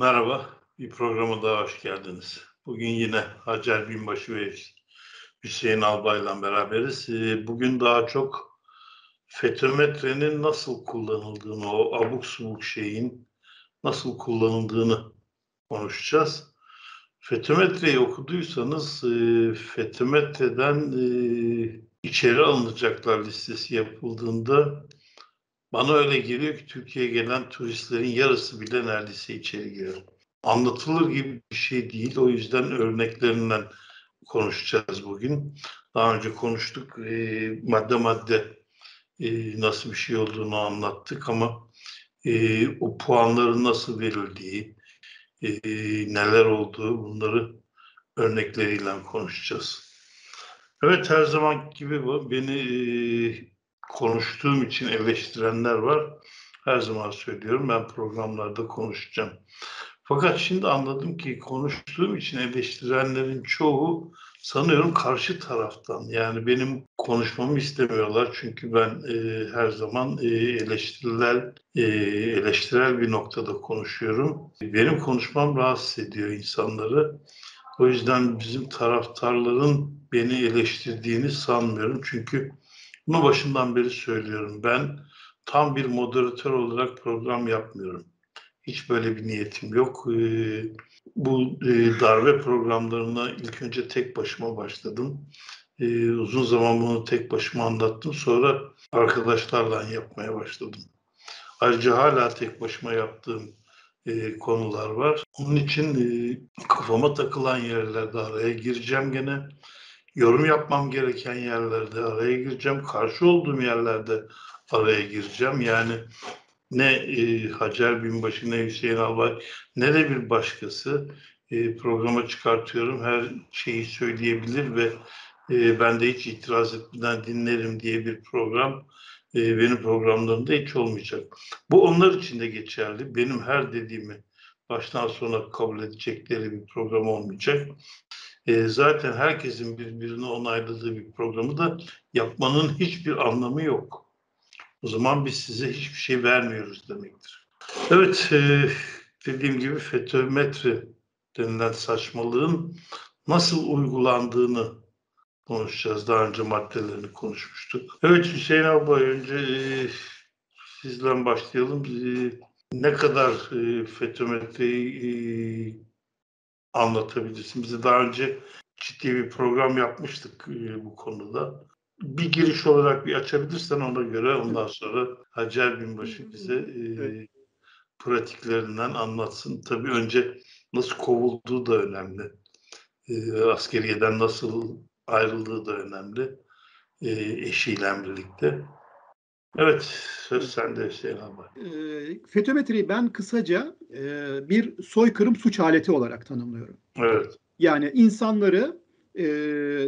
Merhaba, bir programa daha hoş geldiniz. Bugün yine Hacer Binbaşı ve Hüseyin Albay'la beraberiz. Ee, bugün daha çok fetometrenin nasıl kullanıldığını, o abuk subuk şeyin nasıl kullanıldığını konuşacağız. Fetometreyi okuduysanız e, fetometreden e, içeri alınacaklar listesi yapıldığında bana öyle geliyor ki Türkiye'ye gelen turistlerin yarısı bile neredeyse içeri giriyor. Anlatılır gibi bir şey değil. O yüzden örneklerinden konuşacağız bugün. Daha önce konuştuk. E, madde madde e, nasıl bir şey olduğunu anlattık ama e, o puanların nasıl verildiği, e, neler olduğu bunları örnekleriyle konuşacağız. Evet her zaman gibi bu. Beni e, konuştuğum için eleştirenler var. Her zaman söylüyorum ben programlarda konuşacağım. Fakat şimdi anladım ki konuştuğum için eleştirenlerin çoğu sanıyorum karşı taraftan. Yani benim konuşmamı istemiyorlar çünkü ben e, her zaman e, eleştiriler e, eleştirel bir noktada konuşuyorum. Benim konuşmam rahatsız ediyor insanları. O yüzden bizim taraftarların beni eleştirdiğini sanmıyorum. Çünkü bunu başından beri söylüyorum. Ben tam bir moderatör olarak program yapmıyorum. Hiç böyle bir niyetim yok. Ee, bu e, darbe programlarına ilk önce tek başıma başladım. Ee, uzun zaman bunu tek başıma anlattım. Sonra arkadaşlarla yapmaya başladım. Ayrıca hala tek başıma yaptığım e, konular var. Onun için e, kafama takılan yerlerde araya gireceğim gene yorum yapmam gereken yerlerde araya gireceğim. Karşı olduğum yerlerde araya gireceğim. Yani ne e, Hacer Binbaşı ne Hüseyin Albay ne de bir başkası e, programa çıkartıyorum. Her şeyi söyleyebilir ve e, ben de hiç itiraz etmeden dinlerim diye bir program e, benim programlarımda hiç olmayacak. Bu onlar için de geçerli. Benim her dediğimi baştan sona kabul edecekleri bir program olmayacak e, zaten herkesin birbirini onayladığı bir programı da yapmanın hiçbir anlamı yok. O zaman biz size hiçbir şey vermiyoruz demektir. Evet, e, dediğim gibi fetometri denilen saçmalığın nasıl uygulandığını konuşacağız. Daha önce maddelerini konuşmuştuk. Evet Hüseyin abi önce e, sizden başlayalım. E, ne kadar e, fetometreyi e, anlatabilirsin. Bize daha önce ciddi bir program yapmıştık e, bu konuda. Bir giriş olarak bir açabilirsen ona göre ondan sonra Hacer Binbaşı bize e, pratiklerinden anlatsın. Tabii önce nasıl kovulduğu da önemli. E, askeriyeden nasıl ayrıldığı da önemli. E, eşiyle birlikte. Evet, söz sende Hüseyin abi. E, fetometreyi ben kısaca e, bir soykırım suç aleti olarak tanımlıyorum. Evet. Yani insanları e,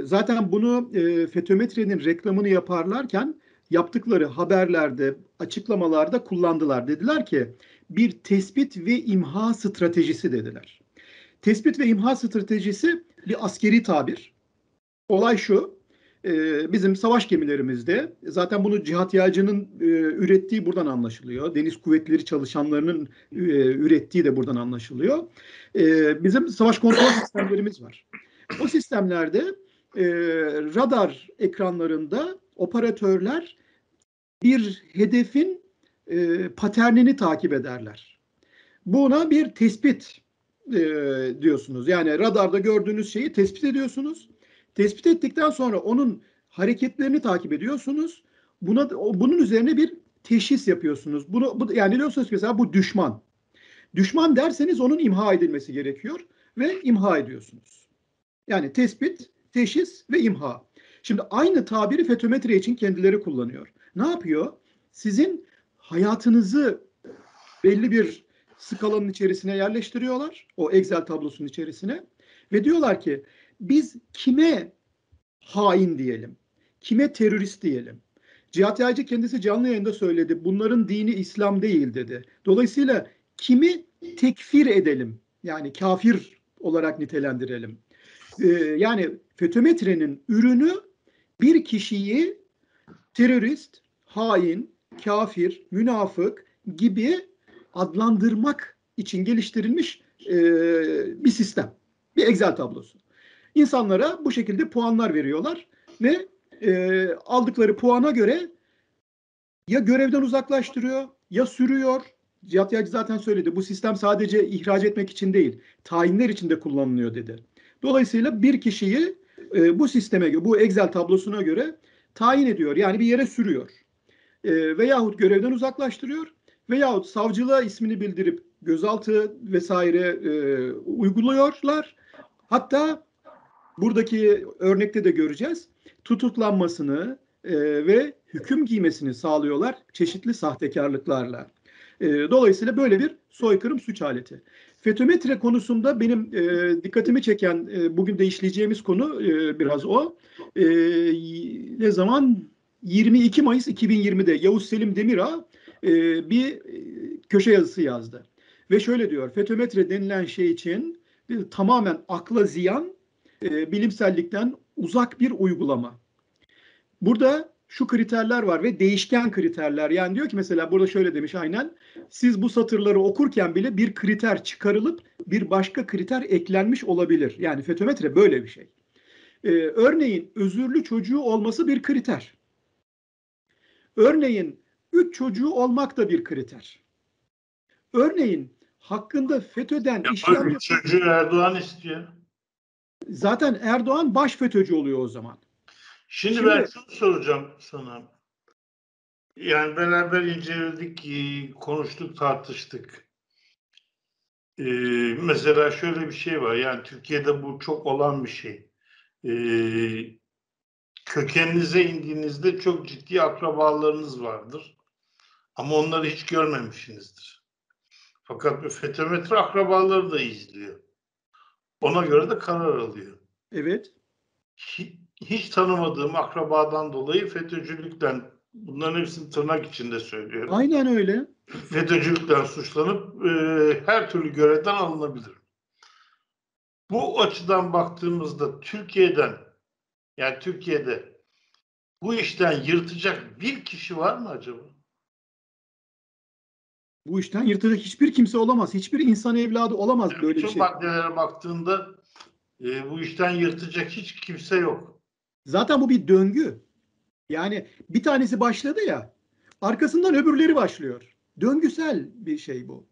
zaten bunu e, fetometrenin reklamını yaparlarken yaptıkları haberlerde, açıklamalarda kullandılar. Dediler ki bir tespit ve imha stratejisi dediler. Tespit ve imha stratejisi bir askeri tabir. Olay şu, e, bizim savaş gemilerimizde zaten bunu cihat yağcının e, ürettiği buradan anlaşılıyor. Deniz kuvvetleri çalışanlarının e, ürettiği de buradan anlaşılıyor. E, bizim savaş kontrol sistemlerimiz var. O sistemlerde e, radar ekranlarında operatörler bir hedefin paternini takip ederler. Buna bir tespit diyorsunuz. Yani radarda gördüğünüz şeyi tespit ediyorsunuz Tespit ettikten sonra onun hareketlerini takip ediyorsunuz. Buna bunun üzerine bir teşhis yapıyorsunuz. Bunu bu, yani diyorsunuz ki mesela bu düşman. Düşman derseniz onun imha edilmesi gerekiyor ve imha ediyorsunuz. Yani tespit, teşhis ve imha. Şimdi aynı tabiri fetometre için kendileri kullanıyor. Ne yapıyor? Sizin hayatınızı belli bir skalanın içerisine yerleştiriyorlar. O Excel tablosunun içerisine. Ve diyorlar ki biz kime hain diyelim? Kime terörist diyelim? Cihat Yaycı kendisi canlı yayında söyledi. Bunların dini İslam değil dedi. Dolayısıyla kimi tekfir edelim? Yani kafir olarak nitelendirelim. Ee, yani fetometrenin ürünü bir kişiyi terörist, hain, kafir, münafık gibi adlandırmak için geliştirilmiş e, bir sistem. Bir Excel tablosu. İnsanlara bu şekilde puanlar veriyorlar ve e, aldıkları puana göre ya görevden uzaklaştırıyor ya sürüyor. Cihat Yaycı zaten söyledi. Bu sistem sadece ihraç etmek için değil, tayinler için de kullanılıyor dedi. Dolayısıyla bir kişiyi e, bu sisteme göre, bu Excel tablosuna göre tayin ediyor. Yani bir yere sürüyor. E, veyahut görevden uzaklaştırıyor veyahut savcılığa ismini bildirip gözaltı vesaire e, uyguluyorlar. Hatta buradaki örnekte de göreceğiz. Tutuklanmasını e, ve hüküm giymesini sağlıyorlar çeşitli sahtekarlıklarla. E, dolayısıyla böyle bir soykırım suç aleti. FETÖ-METRE konusunda benim e, dikkatimi çeken e, bugün de işleyeceğimiz konu e, biraz o. E, ne zaman 22 Mayıs 2020'de Yavuz Selim Demirağ e, bir köşe yazısı yazdı. Ve şöyle diyor, FETÖ-METRE denilen şey için bir, tamamen akla ziyan, e, bilimsellikten uzak bir uygulama. Burada şu kriterler var ve değişken kriterler. Yani diyor ki mesela burada şöyle demiş aynen. Siz bu satırları okurken bile bir kriter çıkarılıp bir başka kriter eklenmiş olabilir. Yani FETÖ-METRE böyle bir şey. Ee, örneğin özürlü çocuğu olması bir kriter. Örneğin üç çocuğu olmak da bir kriter. Örneğin hakkında FETÖ'den ya işlem... Çocuğu Erdoğan istiyor. Zaten Erdoğan baş FETÖ'cü oluyor o zaman. Şimdi, Şimdi- ben şunu soracağım sana. Yani beraber inceledik, e, konuştuk, tartıştık. Ee, mesela şöyle bir şey var. Yani Türkiye'de bu çok olan bir şey. Ee, kökeninize indiğinizde çok ciddi akrabalarınız vardır. Ama onları hiç görmemişsinizdir. Fakat bu FETÖ-METRE akrabaları da izliyor. Ona göre de karar alıyor Evet. hi- hiç tanımadığım akrabadan dolayı FETÖ'cülükten bunların hepsini tırnak içinde söylüyorum. Aynen öyle. FETÖ'cülükten suçlanıp e, her türlü görevden alınabilir. Bu açıdan baktığımızda Türkiye'den yani Türkiye'de bu işten yırtacak bir kişi var mı acaba? Bu işten yırtacak hiçbir kimse olamaz. Hiçbir insan evladı olamaz Yani böyle bir bütün şey. maddelere baktığında e, bu işten yırtacak hiç kimse yok. Zaten bu bir döngü. Yani bir tanesi başladı ya, arkasından öbürleri başlıyor. Döngüsel bir şey bu.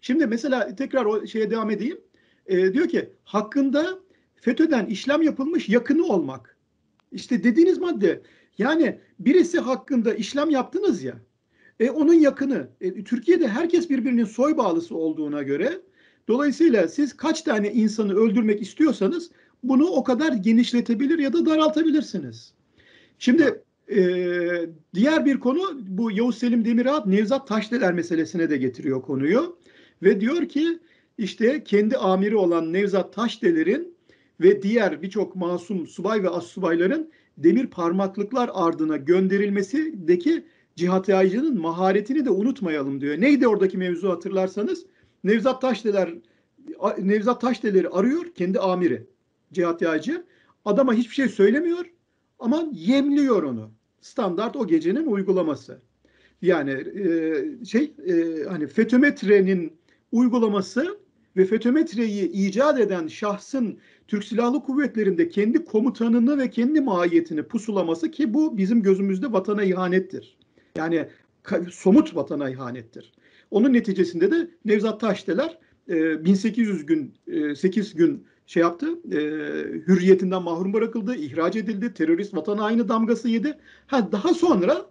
Şimdi mesela tekrar o şeye devam edeyim. Ee, diyor ki hakkında FETÖ'den işlem yapılmış yakını olmak. İşte dediğiniz madde. Yani birisi hakkında işlem yaptınız ya. E, onun yakını. E, Türkiye'de herkes birbirinin soy bağlısı olduğuna göre dolayısıyla siz kaç tane insanı öldürmek istiyorsanız bunu o kadar genişletebilir ya da daraltabilirsiniz. Şimdi e, diğer bir konu bu Yavuz Selim Demirağ Nevzat Taşdeler meselesine de getiriyor konuyu ve diyor ki işte kendi amiri olan Nevzat Taşdeler'in ve diğer birçok masum subay ve assubayların demir parmaklıklar ardına gönderilmesideki Cihat Yaycı'nın maharetini de unutmayalım diyor. Neydi oradaki mevzu hatırlarsanız? Nevzat Taşdeler Nevzat Taşdeler'i arıyor kendi amiri Cihat Yaycı. Adama hiçbir şey söylemiyor ama yemliyor onu. Standart o gecenin uygulaması. Yani e, şey e, hani FETÖ-METRE'nin uygulaması ve FETÖ-METRE'yi icat eden şahsın Türk Silahlı Kuvvetleri'nde kendi komutanını ve kendi mahiyetini pusulaması ki bu bizim gözümüzde vatana ihanettir. Yani somut vatana ihanettir. Onun neticesinde de Nevzat Taşdeler e, 1800 gün, e, 8 gün şey yaptı, e, hürriyetinden mahrum bırakıldı, ihraç edildi, terörist vatan haini damgası yedi. Ha, daha sonra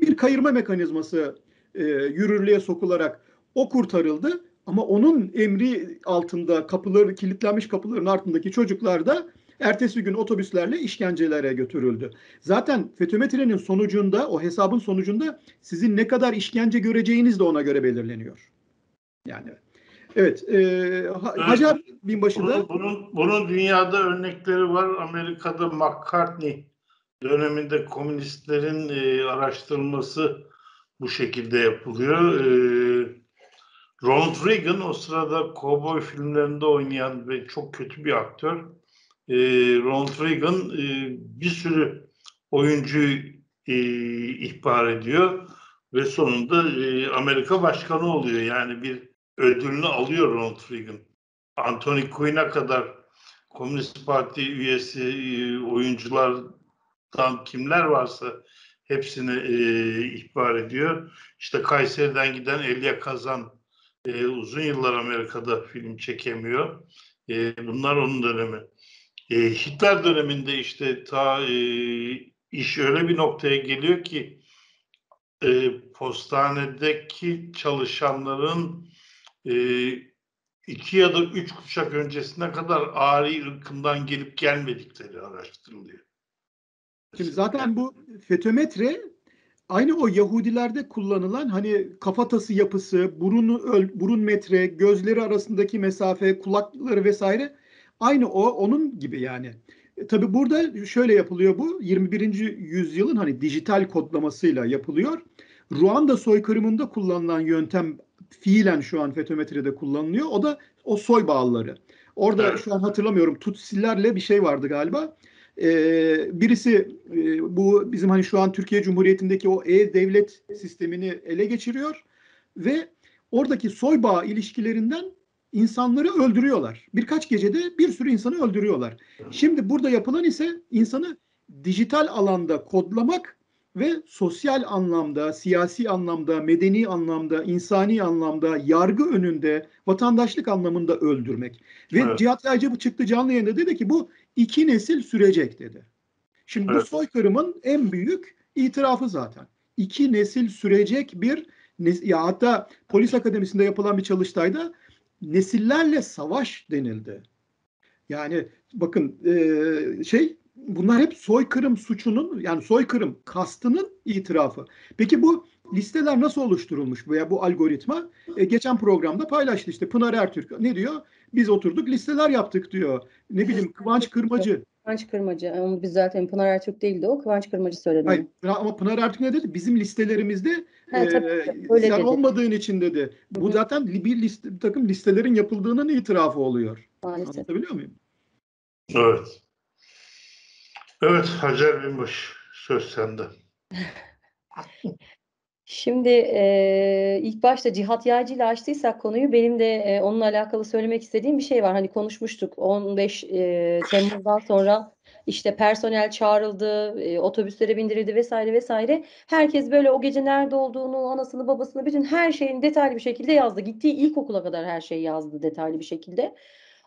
bir kayırma mekanizması e, yürürlüğe sokularak o kurtarıldı. Ama onun emri altında kapıları kilitlenmiş kapıların ardındaki çocuklar da ertesi gün otobüslerle işkencelere götürüldü. Zaten FETÖ-METRE'nin sonucunda, o hesabın sonucunda sizin ne kadar işkence göreceğiniz de ona göre belirleniyor. Yani evet, e, Ha- Hacer Binbaşı da Bunun, bunun, bunun dünyada örnekleri var. Amerika'da McCartney döneminde komünistlerin e, araştırılması bu şekilde yapılıyor. E, Ronald Reagan o sırada kovboy filmlerinde oynayan ve çok kötü bir aktör. E, Ronald Reagan e, bir sürü oyuncuyu e, ihbar ediyor ve sonunda e, Amerika başkanı oluyor. Yani bir ödülünü alıyor Ronald Reagan. Anthony Quinn'a kadar Komünist Parti üyesi e, oyunculardan kimler varsa hepsini e, ihbar ediyor. İşte Kayseri'den giden Elia Kazan e, uzun yıllar Amerika'da film çekemiyor. E, bunlar onun dönemi. E, Hitler döneminde işte ta e, iş öyle bir noktaya geliyor ki e, postanedeki çalışanların e, iki ya da üç kuşak öncesine kadar Ari ırkından gelip gelmedikleri araştırılıyor. Şimdi zaten bu fetometre aynı o Yahudilerde kullanılan hani kafatası yapısı, burunu burun metre, gözleri arasındaki mesafe, kulakları vesaire aynı o onun gibi yani. E, tabii burada şöyle yapılıyor bu 21. yüzyılın hani dijital kodlamasıyla yapılıyor. Ruanda soykırımında kullanılan yöntem fiilen şu an fetometrede kullanılıyor. O da o soy bağları. Orada evet. şu an hatırlamıyorum Tutsilerle bir şey vardı galiba. Ee, birisi e, bu bizim hani şu an Türkiye Cumhuriyeti'ndeki o e-devlet sistemini ele geçiriyor ve oradaki soy bağ ilişkilerinden insanları öldürüyorlar. Birkaç gecede bir sürü insanı öldürüyorlar. Şimdi burada yapılan ise insanı dijital alanda kodlamak ve sosyal anlamda, siyasi anlamda, medeni anlamda, insani anlamda, yargı önünde, vatandaşlık anlamında öldürmek. Ve evet. Cihat Yaycı bu çıktı canlı yayında dedi ki bu iki nesil sürecek dedi. Şimdi evet. bu soykırımın en büyük itirafı zaten. İki nesil sürecek bir ya hatta polis akademisinde yapılan bir çalıştayda nesillerle savaş denildi. Yani bakın e, şey bunlar hep soykırım suçunun yani soykırım kastının itirafı. Peki bu listeler nasıl oluşturulmuş veya bu algoritma? E, geçen programda paylaştı işte Pınar Ertürk ne diyor? Biz oturduk listeler yaptık diyor. Ne bileyim Kıvanç Kırmacı. Kıvanç Kırmacı. Onu biz zaten Pınar Ertürk değildi o. Kıvanç Kırmacı söyledi. Hayır, ama Pınar Ertürk ne dedi? Bizim listelerimizde He, e, sen dedi. olmadığın için dedi. Hı-hı. Bu zaten bir, liste, bir takım listelerin yapıldığının itirafı oluyor. Maalesef. Anlatabiliyor muyum? Evet. Evet Hacer Binbaş söz sende. Şimdi e, ilk başta Cihat Yağcı ile açtıysak konuyu benim de e, onunla alakalı söylemek istediğim bir şey var. Hani konuşmuştuk 15 e, Temmuz'dan sonra işte personel çağrıldı, e, otobüslere bindirildi vesaire vesaire. Herkes böyle o gece nerede olduğunu, anasını, babasını, bütün her şeyin detaylı bir şekilde yazdı. Gittiği ilkokula kadar her şeyi yazdı detaylı bir şekilde.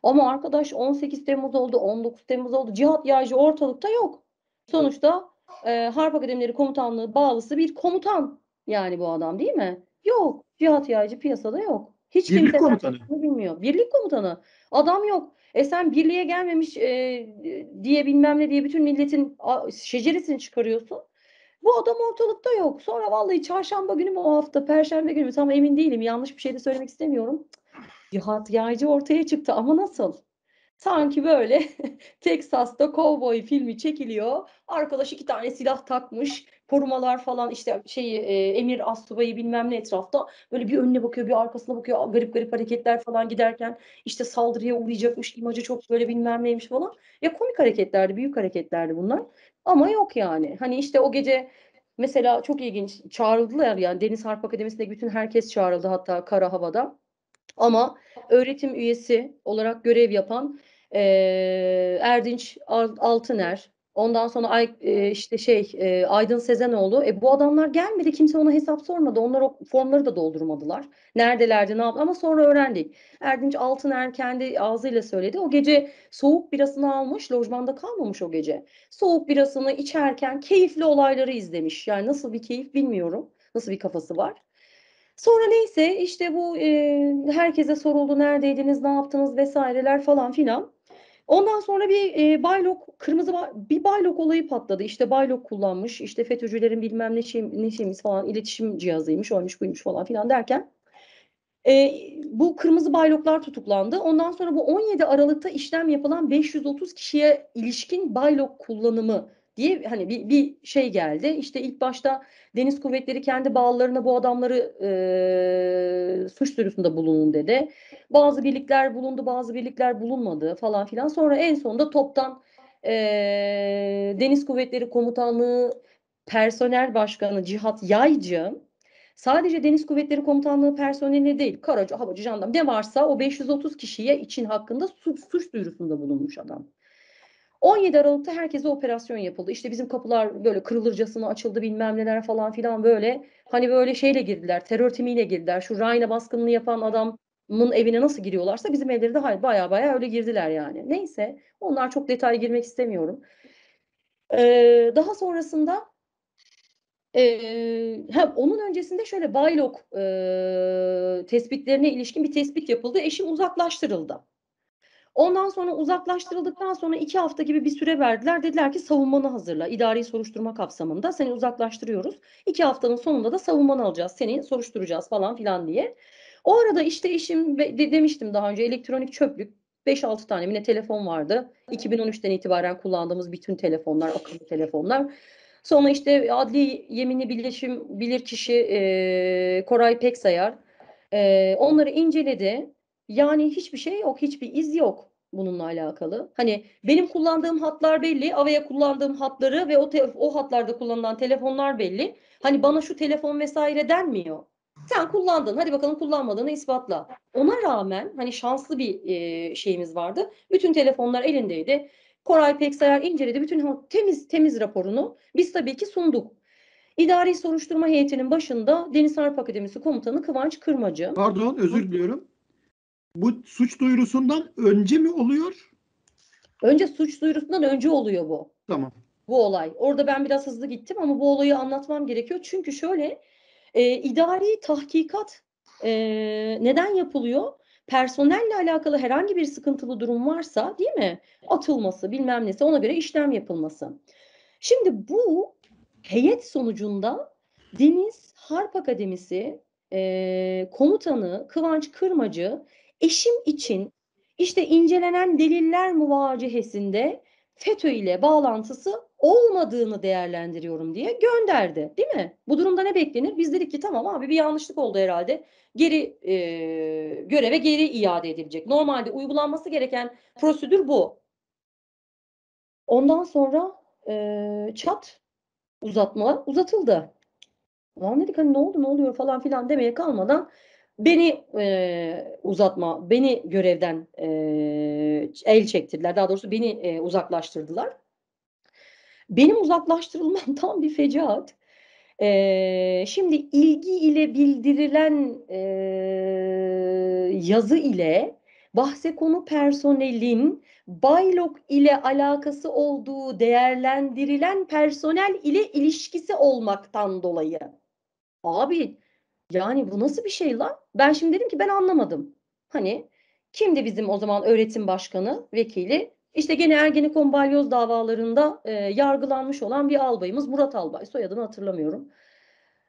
Ama arkadaş 18 Temmuz oldu, 19 Temmuz oldu. Cihat Yağcı ortalıkta yok. Sonuçta e, Harp Akademileri Komutanlığı bağlısı bir komutan yani bu adam değil mi? Yok. Cihat Yağcı piyasada yok. Hiç Birlik kimse komutanı. bilmiyor. Birlik komutanı. Adam yok. E sen birliğe gelmemiş e, diye bilmem ne diye bütün milletin şeceresini çıkarıyorsun. Bu adam ortalıkta yok. Sonra vallahi çarşamba günü mü o hafta, perşembe günü mü tam emin değilim. Yanlış bir şey de söylemek istemiyorum. Cihat Yaycı ortaya çıktı ama nasıl? Sanki böyle Texas'ta kovboy filmi çekiliyor. Arkadaş iki tane silah takmış. Korumalar falan işte şey e, Emir Assubay'ı bilmem ne etrafta. Böyle bir önüne bakıyor bir arkasına bakıyor. Garip garip hareketler falan giderken işte saldırıya uğrayacakmış. imajı çok böyle bilmem neymiş falan. Ya komik hareketlerdi, büyük hareketlerdi bunlar. Ama yok yani. Hani işte o gece mesela çok ilginç çağrıldılar yani Deniz Harp Akademisi'nde bütün herkes çağrıldı hatta kara havada. Ama öğretim üyesi olarak görev yapan e, Erdinç Altıner, ondan sonra Ay, e, işte şey e, Aydın Sezenoğlu. E, bu adamlar gelmedi. Kimse ona hesap sormadı. Onlar o formları da doldurmadılar. Neredelerdi, ne yaptı ama sonra öğrendik. Erdinç Altıner kendi ağzıyla söyledi. O gece soğuk birasını almış. Lojmanda kalmamış o gece. Soğuk birasını içerken keyifli olayları izlemiş. Yani nasıl bir keyif bilmiyorum. Nasıl bir kafası var. Sonra neyse işte bu e, herkese soruldu neredeydiniz, ne yaptınız vesaireler falan filan. Ondan sonra bir e, baylok, kırmızı bir baylok olayı patladı. İşte baylok kullanmış, işte FETÖ'cülerin bilmem ne, şey, ne şeyimiz falan, iletişim cihazıymış, oymuş buymuş falan filan derken. E, bu kırmızı bayloklar tutuklandı. Ondan sonra bu 17 Aralık'ta işlem yapılan 530 kişiye ilişkin baylok kullanımı diye hani bir, bir şey geldi. İşte ilk başta deniz kuvvetleri kendi bağlarına bu adamları e, suç duyurusunda bulunun dedi. Bazı birlikler bulundu, bazı birlikler bulunmadı falan filan. Sonra en sonunda toptan e, Deniz Kuvvetleri Komutanlığı Personel Başkanı Cihat Yaycı sadece Deniz Kuvvetleri Komutanlığı personeline değil, karacı, havacı, jandarma ne varsa o 530 kişiye için hakkında suç, suç duyurusunda bulunmuş adam. 17 Aralık'ta herkese operasyon yapıldı. İşte bizim kapılar böyle kırılırcasına açıldı bilmem neler falan filan böyle. Hani böyle şeyle girdiler, terör timiyle girdiler. Şu Rayna baskınını yapan adamın evine nasıl giriyorlarsa bizim evleri de baya baya öyle girdiler yani. Neyse onlar çok detay girmek istemiyorum. Ee, daha sonrasında ee, hem onun öncesinde şöyle Baylok e, tespitlerine ilişkin bir tespit yapıldı. Eşim uzaklaştırıldı. Ondan sonra uzaklaştırıldıktan sonra iki hafta gibi bir süre verdiler. Dediler ki savunmanı hazırla. İdari soruşturma kapsamında seni uzaklaştırıyoruz. İki haftanın sonunda da savunmanı alacağız. Seni soruşturacağız falan filan diye. O arada işte eşim de, demiştim daha önce elektronik çöplük 5-6 tane yine telefon vardı. 2013'ten itibaren kullandığımız bütün telefonlar, akıllı telefonlar. Sonra işte adli yemini bilişim bilir kişi e, Koray Peksayar e, onları inceledi. Yani hiçbir şey yok, hiçbir iz yok bununla alakalı. Hani benim kullandığım hatlar belli, Avaya kullandığım hatları ve o o hatlarda kullanılan telefonlar belli. Hani bana şu telefon vesaire denmiyor. Sen kullandın, hadi bakalım kullanmadığını ispatla. Ona rağmen hani şanslı bir e, şeyimiz vardı. Bütün telefonlar elindeydi. Koray Peksayar inceledi bütün temiz temiz raporunu biz tabii ki sunduk. İdari soruşturma heyetinin başında Deniz Harp Akademisi Komutanı Kıvanç Kırmacı. Pardon özür diliyorum. Bu suç duyurusundan önce mi oluyor? Önce suç duyurusundan önce oluyor bu. Tamam. Bu olay. Orada ben biraz hızlı gittim ama bu olayı anlatmam gerekiyor. Çünkü şöyle e, idari tahkikat e, neden yapılıyor? personelle alakalı herhangi bir sıkıntılı durum varsa değil mi? Atılması bilmem nesi ona göre işlem yapılması. Şimdi bu heyet sonucunda Deniz Harp Akademisi e, komutanı Kıvanç Kırmacı eşim için işte incelenen deliller muvacihesinde FETÖ ile bağlantısı olmadığını değerlendiriyorum diye gönderdi. Değil mi? Bu durumda ne beklenir? Biz dedik ki tamam abi bir yanlışlık oldu herhalde. Geri e, göreve geri iade edilecek. Normalde uygulanması gereken prosedür bu. Ondan sonra e, çat uzatma uzatıldı. Ulan dedik hani ne oldu ne oluyor falan filan demeye kalmadan beni e, uzatma, beni görevden e, el çektirdiler. Daha doğrusu beni e, uzaklaştırdılar. Benim uzaklaştırılmam tam bir fecaat. E, şimdi ilgi ile bildirilen e, yazı ile bahse konu personelin Baylok ile alakası olduğu değerlendirilen personel ile ilişkisi olmaktan dolayı. Abi yani bu nasıl bir şey lan? Ben şimdi dedim ki ben anlamadım. Hani kimdi bizim o zaman öğretim başkanı, vekili? İşte gene Ergenekon balyoz davalarında e, yargılanmış olan bir albayımız Murat Albay. Soyadını hatırlamıyorum.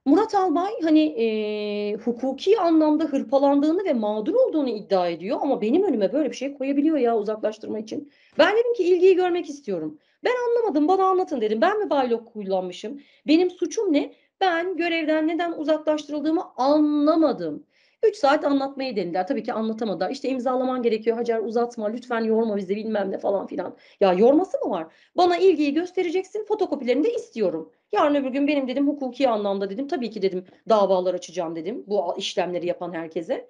Murat Albay hani e, hukuki anlamda hırpalandığını ve mağdur olduğunu iddia ediyor ama benim önüme böyle bir şey koyabiliyor ya uzaklaştırma için. Ben dedim ki ilgiyi görmek istiyorum. Ben anlamadım bana anlatın dedim. Ben mi baylok kullanmışım? Benim suçum ne? Ben görevden neden uzaklaştırıldığımı anlamadım. 3 saat anlatmayı denediler. Tabii ki anlatamadılar. İşte imzalaman gerekiyor Hacer uzatma lütfen yorma bizi bilmem ne falan filan. Ya yorması mı var? Bana ilgiyi göstereceksin fotokopilerini de istiyorum. Yarın öbür gün benim dedim hukuki anlamda dedim tabii ki dedim davalar açacağım dedim bu işlemleri yapan herkese.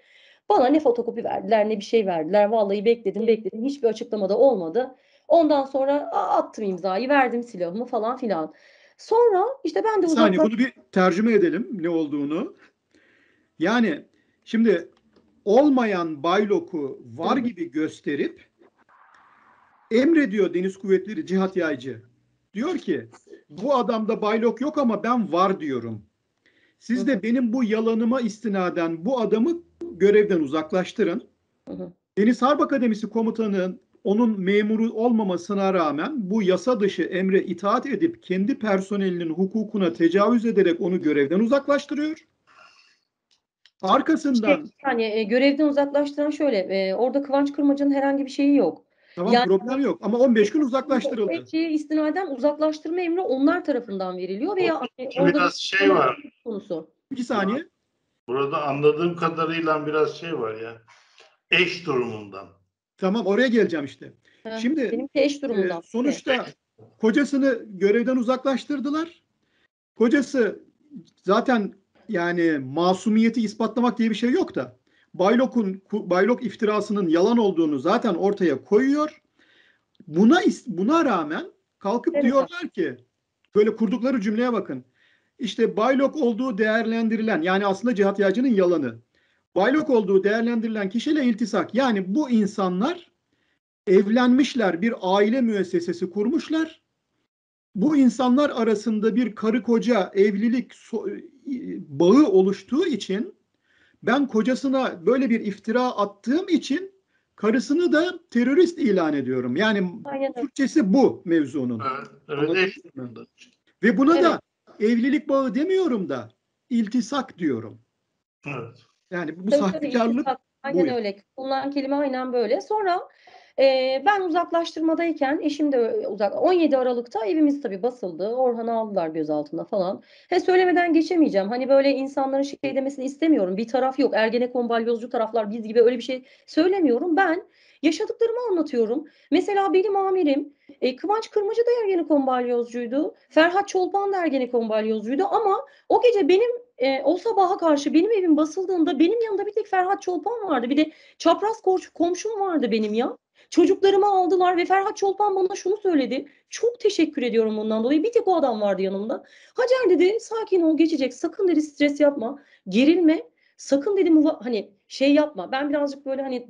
Bana ne fotokopi verdiler ne bir şey verdiler. Vallahi bekledim bekledim hiçbir açıklamada olmadı. Ondan sonra attım imzayı verdim silahımı falan filan. Sonra işte ben de bir saniye bunu bir tercüme edelim ne olduğunu. Yani şimdi olmayan Baylok'u var gibi gösterip emrediyor Deniz Kuvvetleri Cihat Yaycı. Diyor ki bu adamda Baylok yok ama ben var diyorum. Siz de benim bu yalanıma istinaden bu adamı görevden uzaklaştırın. Hı hı. Deniz Harp Akademisi komutanının onun memuru olmamasına rağmen bu yasa dışı emre itaat edip kendi personelinin hukukuna tecavüz ederek onu görevden uzaklaştırıyor. Arkasından işte, yani e, görevden uzaklaştıran şöyle e, orada Kıvanç Kırmacı'nın herhangi bir şeyi yok. Tamam yani, problem yok ama 15 gün uzaklaştırıldı. Şeye istinaden uzaklaştırma emri onlar tarafından veriliyor veya orada biraz şey var. Konusu. Bir saniye. Burada anladığım kadarıyla biraz şey var ya. Eş durumundan. Tamam oraya geleceğim işte. Ha, Şimdi benim eş durumundan. E, sonuçta kocasını görevden uzaklaştırdılar. Kocası zaten yani masumiyeti ispatlamak diye bir şey yok da Baylok'un Baylok iftirasının yalan olduğunu zaten ortaya koyuyor. Buna buna rağmen kalkıp Evet. diyorlar ki böyle kurdukları cümleye bakın. İşte Baylok olduğu değerlendirilen yani aslında Cihat Yağcı'nın yalanı. Baylok olduğu değerlendirilen kişiyle iltisak. Yani bu insanlar evlenmişler, bir aile müessesesi kurmuşlar. Bu insanlar arasında bir karı koca evlilik so- bağı oluştuğu için ben kocasına böyle bir iftira attığım için karısını da terörist ilan ediyorum. Yani Aynen. Türkçesi bu mevzunun. Öyle. Ve buna Evet. da evlilik bağı demiyorum da iltisak diyorum. Evet. Yani bu Tabii, tabii, sahtekarlık iltisak. Aynen bu. öyle. Kullanılan kelime aynen böyle. Sonra e, ben uzaklaştırmadayken eşim de uzak. 17 Aralık'ta evimiz tabii basıldı. Orhan'ı aldılar gözaltına falan. He söylemeden geçemeyeceğim. Hani böyle insanların şey demesini istemiyorum. Bir taraf yok. Ergenekon balyozcu taraflar biz gibi öyle bir şey söylemiyorum. Ben yaşadıklarımı anlatıyorum. Mesela benim amirim e, Kıvanç Kırmacı da Ergenekon balyozcuydu. Ferhat Çolpan da Ergenekon balyozcuydu ama o gece benim e, o sabaha karşı benim evim basıldığında benim yanımda bir tek Ferhat Çolpan vardı. Bir de çapraz komşu, komşum vardı benim ya. Çocuklarımı aldılar ve Ferhat Çolpan bana şunu söyledi. Çok teşekkür ediyorum bundan dolayı. Bir tek o adam vardı yanımda. Hacer dedi sakin ol geçecek. Sakın dedi stres yapma. Gerilme. Sakın dedi hani şey yapma. Ben birazcık böyle hani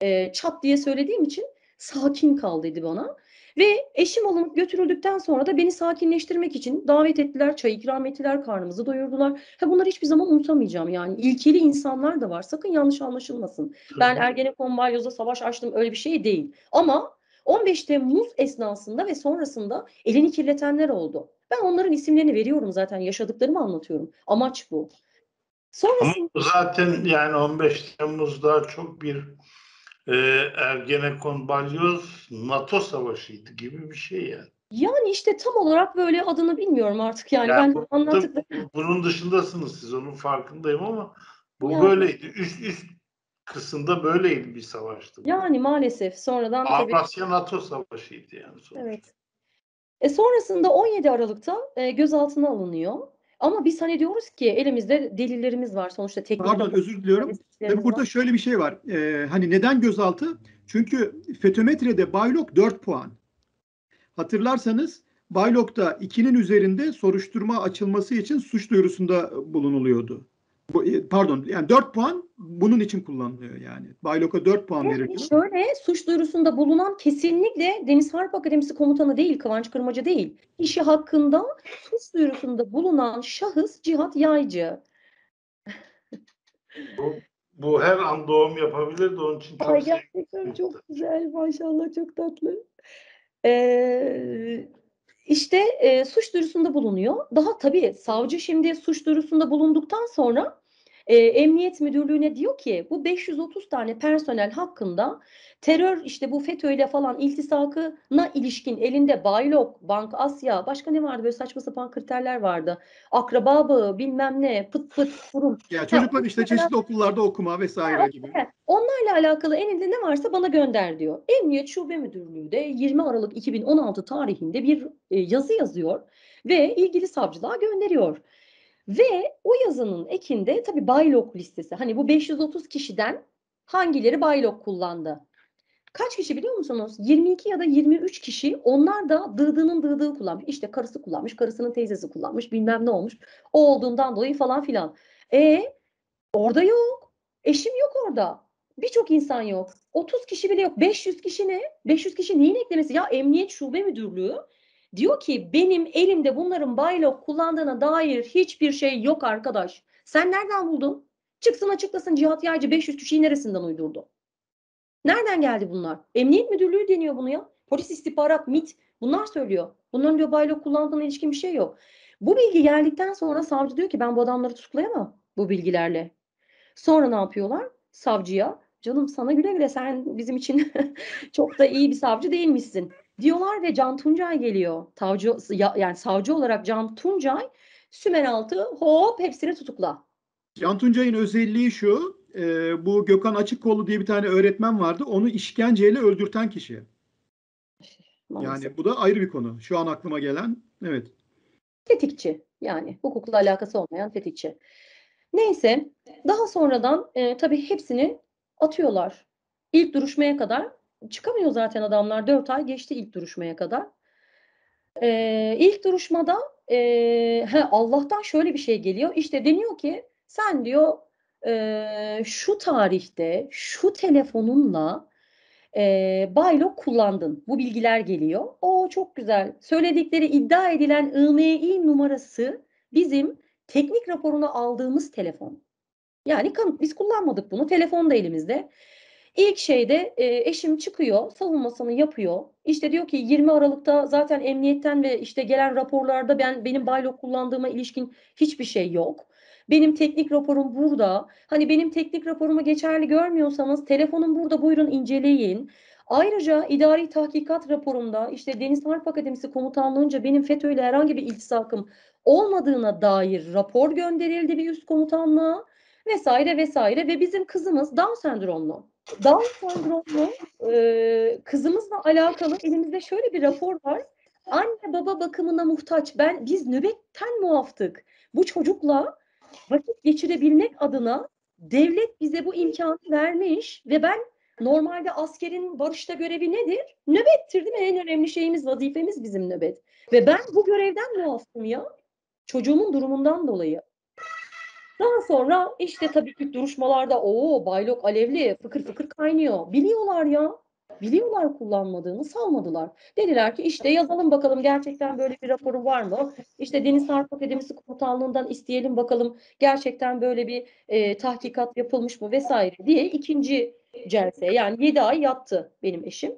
e, çat diye söylediğim için sakin kal dedi bana. Ve eşim alınıp götürüldükten sonra da beni sakinleştirmek için davet ettiler, çay ikram ettiler, karnımızı doyurdular. Ha bunları hiçbir zaman unutamayacağım yani. İlkeli insanlar da var. Sakın yanlış anlaşılmasın. Ben Ergenekon balyozda savaş açtım öyle bir şey değil. Ama 15 Temmuz esnasında ve sonrasında elini kirletenler oldu. Ben onların isimlerini veriyorum zaten yaşadıklarımı anlatıyorum. Amaç bu. Sonrasında Ama zaten yani 15 Temmuz'da çok bir e, Ergenekon balyoz NATO savaşıydı gibi bir şey yani. yani işte tam olarak böyle adını bilmiyorum artık yani. Yani ben bu- Bunun dışındasınız siz onun farkındayım ama bu Yani. böyleydi. Üst üst kısımda böyleydi bir savaştı. bu. yani maalesef sonradan tabii Avrasya NATO savaşıydı yani sonuçta. Evet. E sonrasında 17 Aralık'ta e, gözaltına alınıyor. Ama biz hani diyoruz ki elimizde delillerimiz var. Sonuçta teknik Pardon özür diliyorum. Tabii burada var. şöyle bir şey var. Ee, hani neden gözaltı? Çünkü fetometrede Baylok 4 puan. Hatırlarsanız Baylok'ta 2'nin üzerinde soruşturma açılması için suç duyurusunda bulunuluyordu. Bu, e, pardon yani 4 puan bunun için kullanılıyor yani. Baylok'a 4 puan Yani veriliyor. şöyle suç duyurusunda bulunan kesinlikle Deniz Harp Akademisi komutanı değil, Kıvanç Kırmacı değil. Kişi hakkında suç duyurusunda bulunan şahıs Cihat Yaycı. Bu, bu her an doğum yapabilir de onun için çok Ay gerçekten çok güzel maşallah çok tatlı. Ee, işte e, suç duyurusunda bulunuyor. Daha tabii savcı şimdi suç duyurusunda bulunduktan sonra e, Emniyet Müdürlüğü'ne diyor ki bu 530 tane personel hakkında terör işte bu FETÖ'yle falan iltisakına ilişkin elinde Baylok, Bank Asya başka ne vardı böyle saçma sapan kriterler vardı. Akraba bağı bilmem ne pıt pıt kurum Ya çocuklar işte çeşitli okullarda okuma vesaire gibi. evet. Onlarla alakalı elinde ne varsa bana gönder diyor. Emniyet Şube Müdürlüğü de 20 Aralık 2016 tarihinde bir e, yazı yazıyor ve ilgili savcılığa gönderiyor. Ve o yazının ekinde tabii Baylok listesi. Hani bu 530 kişiden hangileri Baylok kullandı? Kaç kişi biliyor musunuz? 22 ya da 23 kişi onlar da dığdığının dığdığı kullanmış. İşte karısı kullanmış, karısının teyzesi kullanmış, bilmem ne olmuş. O olduğundan dolayı falan filan. E orada yok. Eşim yok orada. Birçok insan yok. 30 kişi bile yok. 500 kişi ne? 500 kişi neyin eklemesi? Ya Emniyet Şube Müdürlüğü diyor ki benim elimde bunların baylok kullandığına dair hiçbir şey yok arkadaş. Sen nereden buldun? Çıksın açıklasın Cihat Yaycı 500 kişiyi neresinden uydurdu? Nereden geldi bunlar? Emniyet Müdürlüğü deniyor bunu ya. Polis istihbarat, MIT bunlar söylüyor. Bunların diyor baylok kullandığına ilişkin bir şey yok. Bu bilgi geldikten sonra savcı diyor ki ben bu adamları tutuklayamam bu bilgilerle. Sonra ne yapıyorlar? Savcıya canım sana güle güle sen bizim için çok da iyi bir savcı değilmişsin diyorlar ve Can Tuncay geliyor. Tavcı, ya- yani savcı olarak Can Tuncay Sümeraltı hop hepsini tutukla. Can Tuncay'ın özelliği şu, e, bu Gökhan Açıkkollu diye bir tane öğretmen vardı. Onu işkenceyle öldürten kişi. Maalesef. Yani bu da ayrı bir konu. Şu an aklıma gelen. Evet. Tetikçi. Yani hukukla alakası olmayan tetikçi. Neyse daha sonradan e, tabii hepsini atıyorlar. İlk duruşmaya kadar çıkamıyor zaten adamlar. 4 ay geçti ilk duruşmaya kadar. E, ilk duruşmada e, he, Allah'tan şöyle bir şey geliyor. İşte deniyor ki sen diyor e, şu tarihte şu telefonunla e, Baylok kullandın. Bu bilgiler geliyor. O çok güzel. Söyledikleri iddia edilen IMEI numarası bizim teknik raporunu aldığımız telefon. Yani kanıt biz kullanmadık bunu. Telefon da elimizde. İlk şeyde e, eşim çıkıyor, savunmasını yapıyor. İşte diyor ki 20 Aralık'ta zaten emniyetten ve işte gelen raporlarda ben benim Baylok kullandığıma ilişkin hiçbir şey yok. Benim teknik raporum burada. Hani benim teknik raporumu geçerli görmüyorsanız telefonum burada buyurun inceleyin. Ayrıca idari tahkikat raporumda işte Deniz Harp Akademisi komutanlığınca benim FETÖ ile herhangi bir iltisakım olmadığına dair rapor gönderildi bir üst komutanlığa vesaire vesaire ve bizim kızımız Down sendromlu. Down sendromlu e, kızımızla alakalı elimizde şöyle bir rapor var. Anne baba bakımına muhtaç. Ben biz nöbetten muaftık. Bu çocukla vakit geçirebilmek adına devlet bize bu imkanı vermiş ve ben normalde askerin barışta görevi nedir? Nöbettir değil mi? En önemli şeyimiz, vazifemiz bizim nöbet. Ve ben bu görevden muafım ya. Çocuğumun durumundan dolayı. Daha sonra işte tabii ki duruşmalarda o baylok alevli fıkır fıkır kaynıyor. Biliyorlar ya. Biliyorlar kullanmadığını salmadılar. Dediler ki işte yazalım bakalım gerçekten böyle bir raporu var mı? İşte Deniz Harp Akademisi Komutanlığından isteyelim bakalım gerçekten böyle bir e, tahkikat yapılmış mı vesaire diye ikinci celse yani 7 ay yattı benim eşim.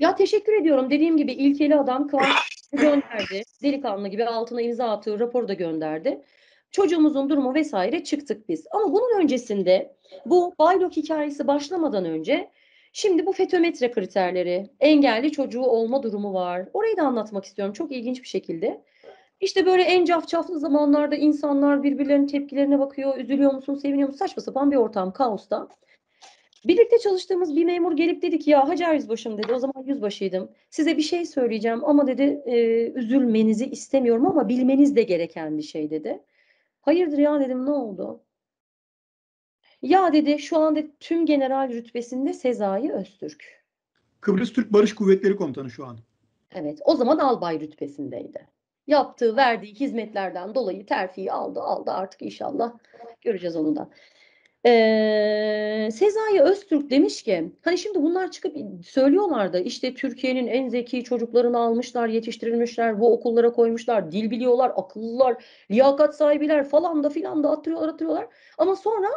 Ya teşekkür ediyorum. Dediğim gibi ilkeli adam Kıvanç gönderdi. Delikanlı gibi altına imza attığı raporu da gönderdi. Çocuğumuzun durumu vesaire çıktık biz. Ama bunun öncesinde bu Baylok hikayesi başlamadan önce şimdi bu fetometre kriterleri, engelli çocuğu olma durumu var. Orayı da anlatmak istiyorum çok ilginç bir şekilde. İşte böyle en cafcaflı zamanlarda insanlar birbirlerinin tepkilerine bakıyor. Üzülüyor musun, seviniyor musun? Saçma sapan bir ortam, kaosta. Birlikte çalıştığımız bir memur gelip dedi ki ya Hacer Yüzbaşım dedi o zaman yüzbaşıydım. Size bir şey söyleyeceğim ama dedi e, üzülmenizi istemiyorum ama bilmeniz de gereken bir şey dedi. Hayırdır ya dedim ne oldu? Ya dedi şu anda tüm general rütbesinde Sezai Öztürk. Kıbrıs Türk Barış Kuvvetleri Komutanı şu an. Evet o zaman albay rütbesindeydi. Yaptığı verdiği hizmetlerden dolayı terfiyi aldı aldı artık inşallah göreceğiz onu da. Ee, Sezai Öztürk demiş ki hani şimdi bunlar çıkıp söylüyorlar da işte Türkiye'nin en zeki çocuklarını almışlar, yetiştirilmişler, bu okullara koymuşlar, dil biliyorlar, akıllılar, liyakat sahibiler falan da filan da atıyorlar atıyorlar. Ama sonra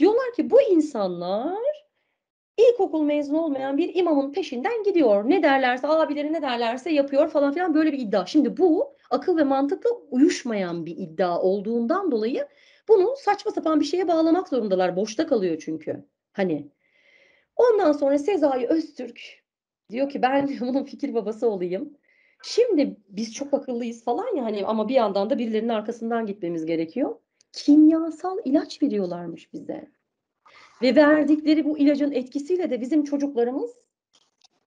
diyorlar ki bu insanlar ilkokul mezunu olmayan bir imamın peşinden gidiyor. Ne derlerse abileri ne derlerse yapıyor falan filan böyle bir iddia. Şimdi bu akıl ve mantıkla uyuşmayan bir iddia olduğundan dolayı bunu saçma sapan bir şeye bağlamak zorundalar. Boşta kalıyor çünkü. Hani. Ondan sonra Sezai Öztürk diyor ki ben bunun fikir babası olayım. Şimdi biz çok akıllıyız falan ya hani ama bir yandan da birilerinin arkasından gitmemiz gerekiyor. Kimyasal ilaç veriyorlarmış bize. Ve verdikleri bu ilacın etkisiyle de bizim çocuklarımız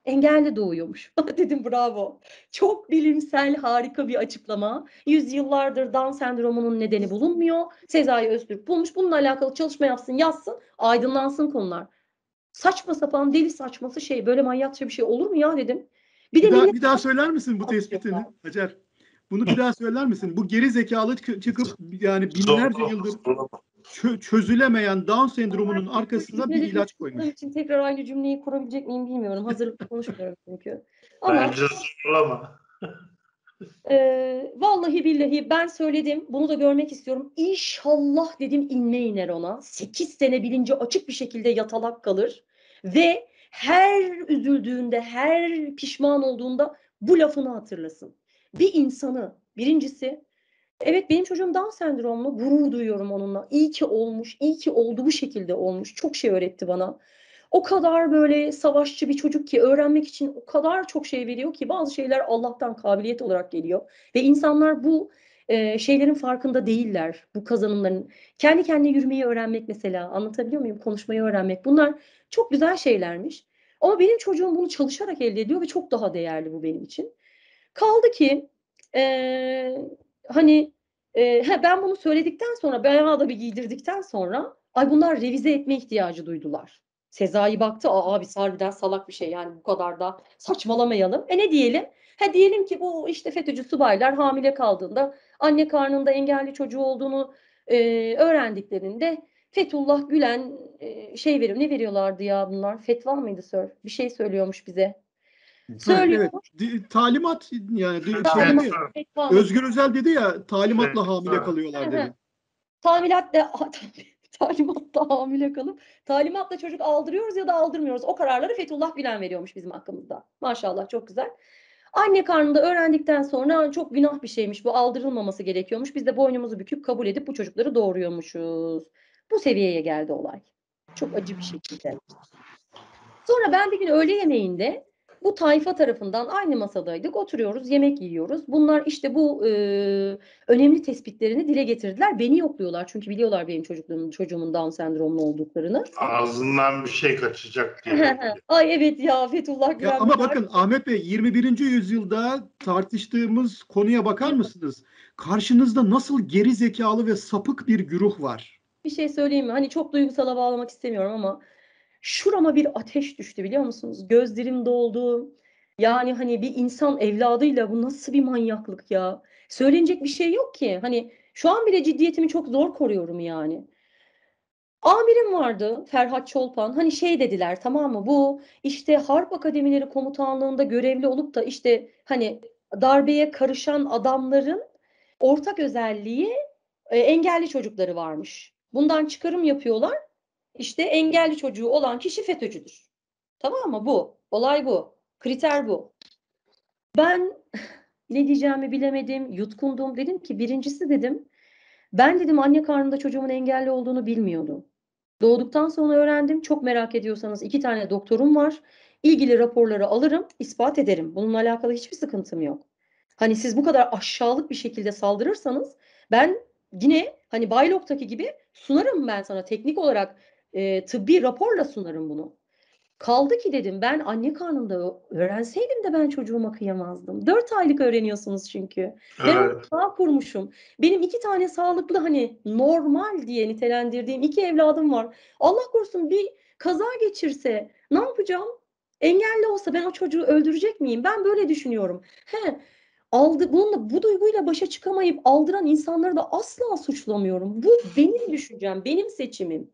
engelli doğuyormuş. Dedim bravo. Çok bilimsel harika bir açıklama. Yüzyıllardır Down sendromunun nedeni bulunmuyor. Sezai Öztürk bulmuş. Bununla alakalı çalışma yapsın, yazsın, aydınlansın konular. Saçma sapan deli saçması şey böyle manyakça bir şey olur mu ya dedim. Bir, de bir, daha, millet- bir daha söyler misin bu tespitini Hacer? Bunu bir daha söyler misin? Bu geri zekalı çı- çıkıp yani binlerce yıldır çö- çözülemeyen Down sendromunun arkasına bir ilaç koymuş. Bunun için tekrar aynı cümleyi kurabilecek miyim bilmiyorum. Hazırlıklı konuşmuyorum çünkü. Ama Bence zorlama. Ee, vallahi billahi ben söyledim. Bunu da görmek istiyorum. İnşallah dedim inme iner ona. 8 sene bilinci açık bir şekilde yatalak kalır. Ve her üzüldüğünde, her pişman olduğunda bu lafını hatırlasın. Bir insanı birincisi evet benim çocuğum Down sendromlu gurur duyuyorum onunla. İyi ki olmuş, iyi ki oldu bu şekilde olmuş. Çok şey öğretti bana. O kadar böyle savaşçı bir çocuk ki öğrenmek için o kadar çok şey veriyor ki bazı şeyler Allah'tan kabiliyet olarak geliyor. Ve insanlar bu e, şeylerin farkında değiller. Bu kazanımların. Kendi kendine yürümeyi öğrenmek mesela anlatabiliyor muyum? Konuşmayı öğrenmek. Bunlar çok güzel şeylermiş. Ama benim çocuğum bunu çalışarak elde ediyor ve çok daha değerli bu benim için. Kaldı ki e, hani e, he, ben bunu söyledikten sonra bayağı da bir giydirdikten sonra ay bunlar revize etme ihtiyacı duydular. Sezai baktı aa abi harbiden salak bir şey yani bu kadar da saçmalamayalım. E ne diyelim? Ha diyelim ki bu işte FETÖ'cü subaylar hamile kaldığında anne karnında engelli çocuğu olduğunu e, öğrendiklerinde Fethullah Gülen e, şey veriyor. Ne veriyorlardı ya bunlar? Fetva mıydı sir? Bir şey söylüyormuş bize. Söylüyor. evet. Talimat yani Talimat. şey-? Özgür Özel dedi ya talimatla hamile evet. kalıyorlar dedi. Tamilatle talimatla hamile kalıp talimatla çocuk aldırıyoruz ya da aldırmıyoruz. O kararları Fethullah Gülen veriyormuş bizim hakkımızda. Maşallah çok güzel. Anne karnında öğrendikten sonra çok günah bir şeymiş bu aldırılmaması gerekiyormuş. Biz de boynumuzu büküp kabul edip bu çocukları doğuruyormuşuz. Bu seviyeye geldi olay. Çok acı bir şekilde. Sonra ben bir gün öğle yemeğinde bu tayfa tarafından aynı masadaydık. Oturuyoruz, yemek yiyoruz. Bunlar işte bu e, önemli tespitlerini dile getirdiler. Beni yokluyorlar çünkü biliyorlar benim çocukluğumun, çocuğumun Down sendromlu olduklarını. Ağzından bir şey kaçacak diye. Ay evet ya Fethullah Gülen. Ya ama bakın Ahmet Bey 21. yüzyılda tartıştığımız konuya bakar mısınız? Karşınızda nasıl geri zekalı ve sapık bir güruh var. bir şey söyleyeyim mi? Hani çok duygusala bağlamak istemiyorum ama şurama bir ateş düştü biliyor musunuz? Gözlerim doldu. Yani hani bir insan evladıyla bu nasıl bir manyaklık ya? Söylenecek bir şey yok ki. Hani şu an bile ciddiyetimi çok zor koruyorum yani. Amirim vardı Ferhat Çolpan. Hani şey dediler tamam mı? Bu işte Harp Akademileri Komutanlığında görevli olup da işte hani darbeye karışan adamların ortak özelliği e, engelli çocukları varmış. Bundan çıkarım yapıyorlar. İşte engelli çocuğu olan kişi FETÖ'cüdür. Tamam mı? Bu. Olay bu. Kriter bu. Ben ne diyeceğimi bilemedim. Yutkundum. Dedim ki birincisi dedim. Ben dedim anne karnında çocuğumun engelli olduğunu bilmiyordum. Doğduktan sonra öğrendim. Çok merak ediyorsanız iki tane doktorum var. İlgili raporları alırım, ispat ederim. Bununla alakalı hiçbir sıkıntım yok. Hani siz bu kadar aşağılık bir şekilde saldırırsanız ben yine hani Baylok'taki gibi sunarım ben sana teknik olarak e, tıbbi raporla sunarım bunu. Kaldı ki dedim ben anne karnında öğrenseydim de ben çocuğuma kıyamazdım. Dört aylık öğreniyorsunuz çünkü. Ben Evet. onu sağ kurmuşum. Benim iki tane sağlıklı hani normal diye nitelendirdiğim iki evladım var. Allah korusun bir kaza geçirse ne yapacağım? Engelli olsa ben o çocuğu öldürecek miyim? Ben böyle düşünüyorum. He, aldı bununla bu duyguyla başa çıkamayıp aldıran insanları da asla suçlamıyorum. Bu benim düşüncem, benim seçimim.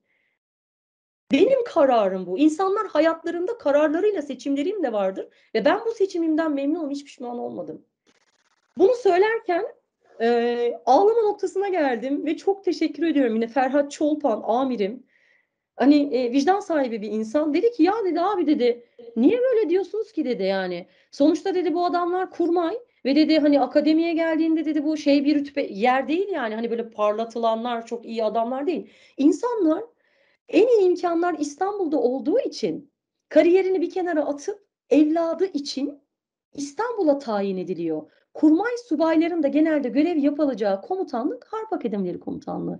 Benim kararım bu. İnsanlar hayatlarında kararlarıyla seçimlerim de vardır ve ben bu seçimimden memnunum, hiç pişman olmadım. Bunu söylerken e, ağlama noktasına geldim ve çok teşekkür ediyorum yine Ferhat Çolpan amirim. Hani e, vicdan sahibi bir insan dedi ki ya dedi abi dedi niye böyle diyorsunuz ki dedi yani. Sonuçta dedi bu adamlar kurmay ve dedi hani akademiye geldiğinde dedi bu şey bir rütbe yer değil yani hani böyle parlatılanlar çok iyi adamlar değil. İnsanlar en iyi imkanlar İstanbul'da olduğu için kariyerini bir kenara atıp evladı için İstanbul'a tayin ediliyor. Kurmay subayların da genelde görev yapılacağı komutanlık Harp Akademileri Komutanlığı.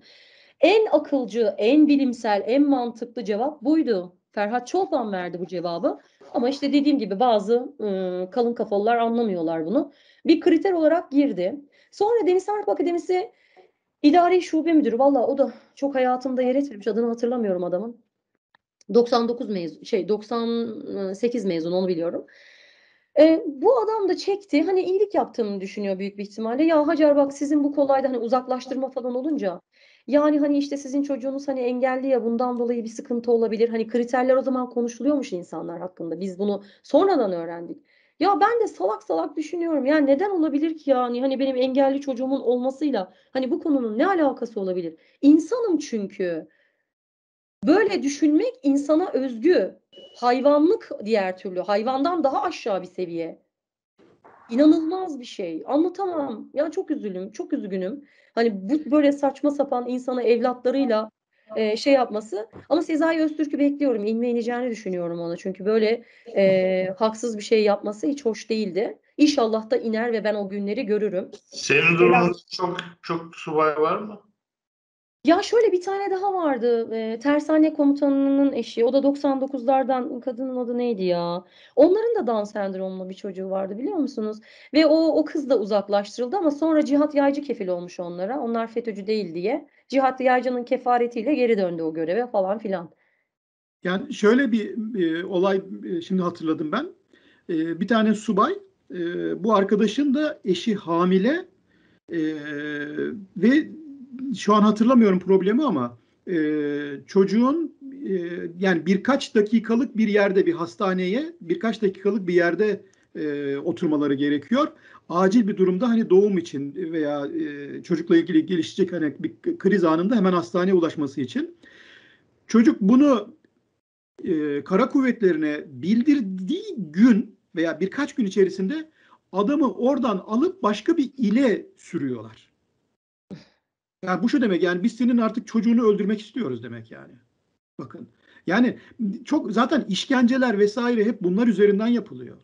En akılcı, en bilimsel, en mantıklı cevap buydu. Ferhat Çolpan verdi bu cevabı. Ama işte dediğim gibi bazı ıı, kalın kafalılar anlamıyorlar bunu. Bir kriter olarak girdi. Sonra Deniz Harp Akademisi İdari Şube Müdürü. Valla o da çok hayatımda yer etmemiş. Adını hatırlamıyorum adamın. 99 mezun, şey 98 mezun onu biliyorum. E, bu adam da çekti. Hani iyilik yaptığını düşünüyor büyük bir ihtimalle. Ya Hacer bak sizin bu kolayda hani uzaklaştırma falan olunca yani hani işte sizin çocuğunuz hani engelli ya bundan dolayı bir sıkıntı olabilir. Hani kriterler o zaman konuşuluyormuş insanlar hakkında. Biz bunu sonradan öğrendik. Ya ben de salak salak düşünüyorum. Ya neden olabilir ki yani hani benim engelli çocuğumun olmasıyla hani bu konunun ne alakası olabilir? İnsanım çünkü. Böyle düşünmek insana özgü. Hayvanlık diğer türlü. Hayvandan daha aşağı bir seviye. İnanılmaz bir şey. Anlatamam. Ya çok üzülüm, çok üzgünüm. Hani bu böyle saçma sapan insana evlatlarıyla e, şey yapması. Ama Sezai Öztürk'ü bekliyorum. İnme ineceğini düşünüyorum ona. Çünkü böyle e, haksız bir şey yapması hiç hoş değildi. İnşallah da iner ve ben o günleri görürüm. Senin durumunda çok çok subay var mı? Ya şöyle bir tane daha vardı. E, tersane komutanının eşi. O da 99'lardan kadının adı neydi ya? Onların da Down sendromlu bir çocuğu vardı biliyor musunuz? Ve o o kız da uzaklaştırıldı ama sonra Cihat Yaycı kefil olmuş onlara. Onlar FETÖ'cü değil diye. Cihat Yaycı'nın kefaretiyle geri döndü o göreve falan filan. Yani şöyle bir e, olay e, şimdi hatırladım ben. E, bir tane subay e, bu arkadaşın da eşi hamile e, ve şu an hatırlamıyorum problemi ama e, çocuğun e, yani birkaç dakikalık bir yerde bir hastaneye birkaç dakikalık bir yerde e, oturmaları gerekiyor. Acil bir durumda hani doğum için veya e, çocukla ilgili gelişecek hani bir kriz anında hemen hastaneye ulaşması için. Çocuk bunu e, kara kuvvetlerine bildirdiği gün veya birkaç gün içerisinde adamı oradan alıp başka bir ile sürüyorlar. Yani bu şu demek yani biz senin artık çocuğunu öldürmek istiyoruz demek yani. Bakın. Yani çok zaten işkenceler vesaire hep bunlar üzerinden yapılıyor.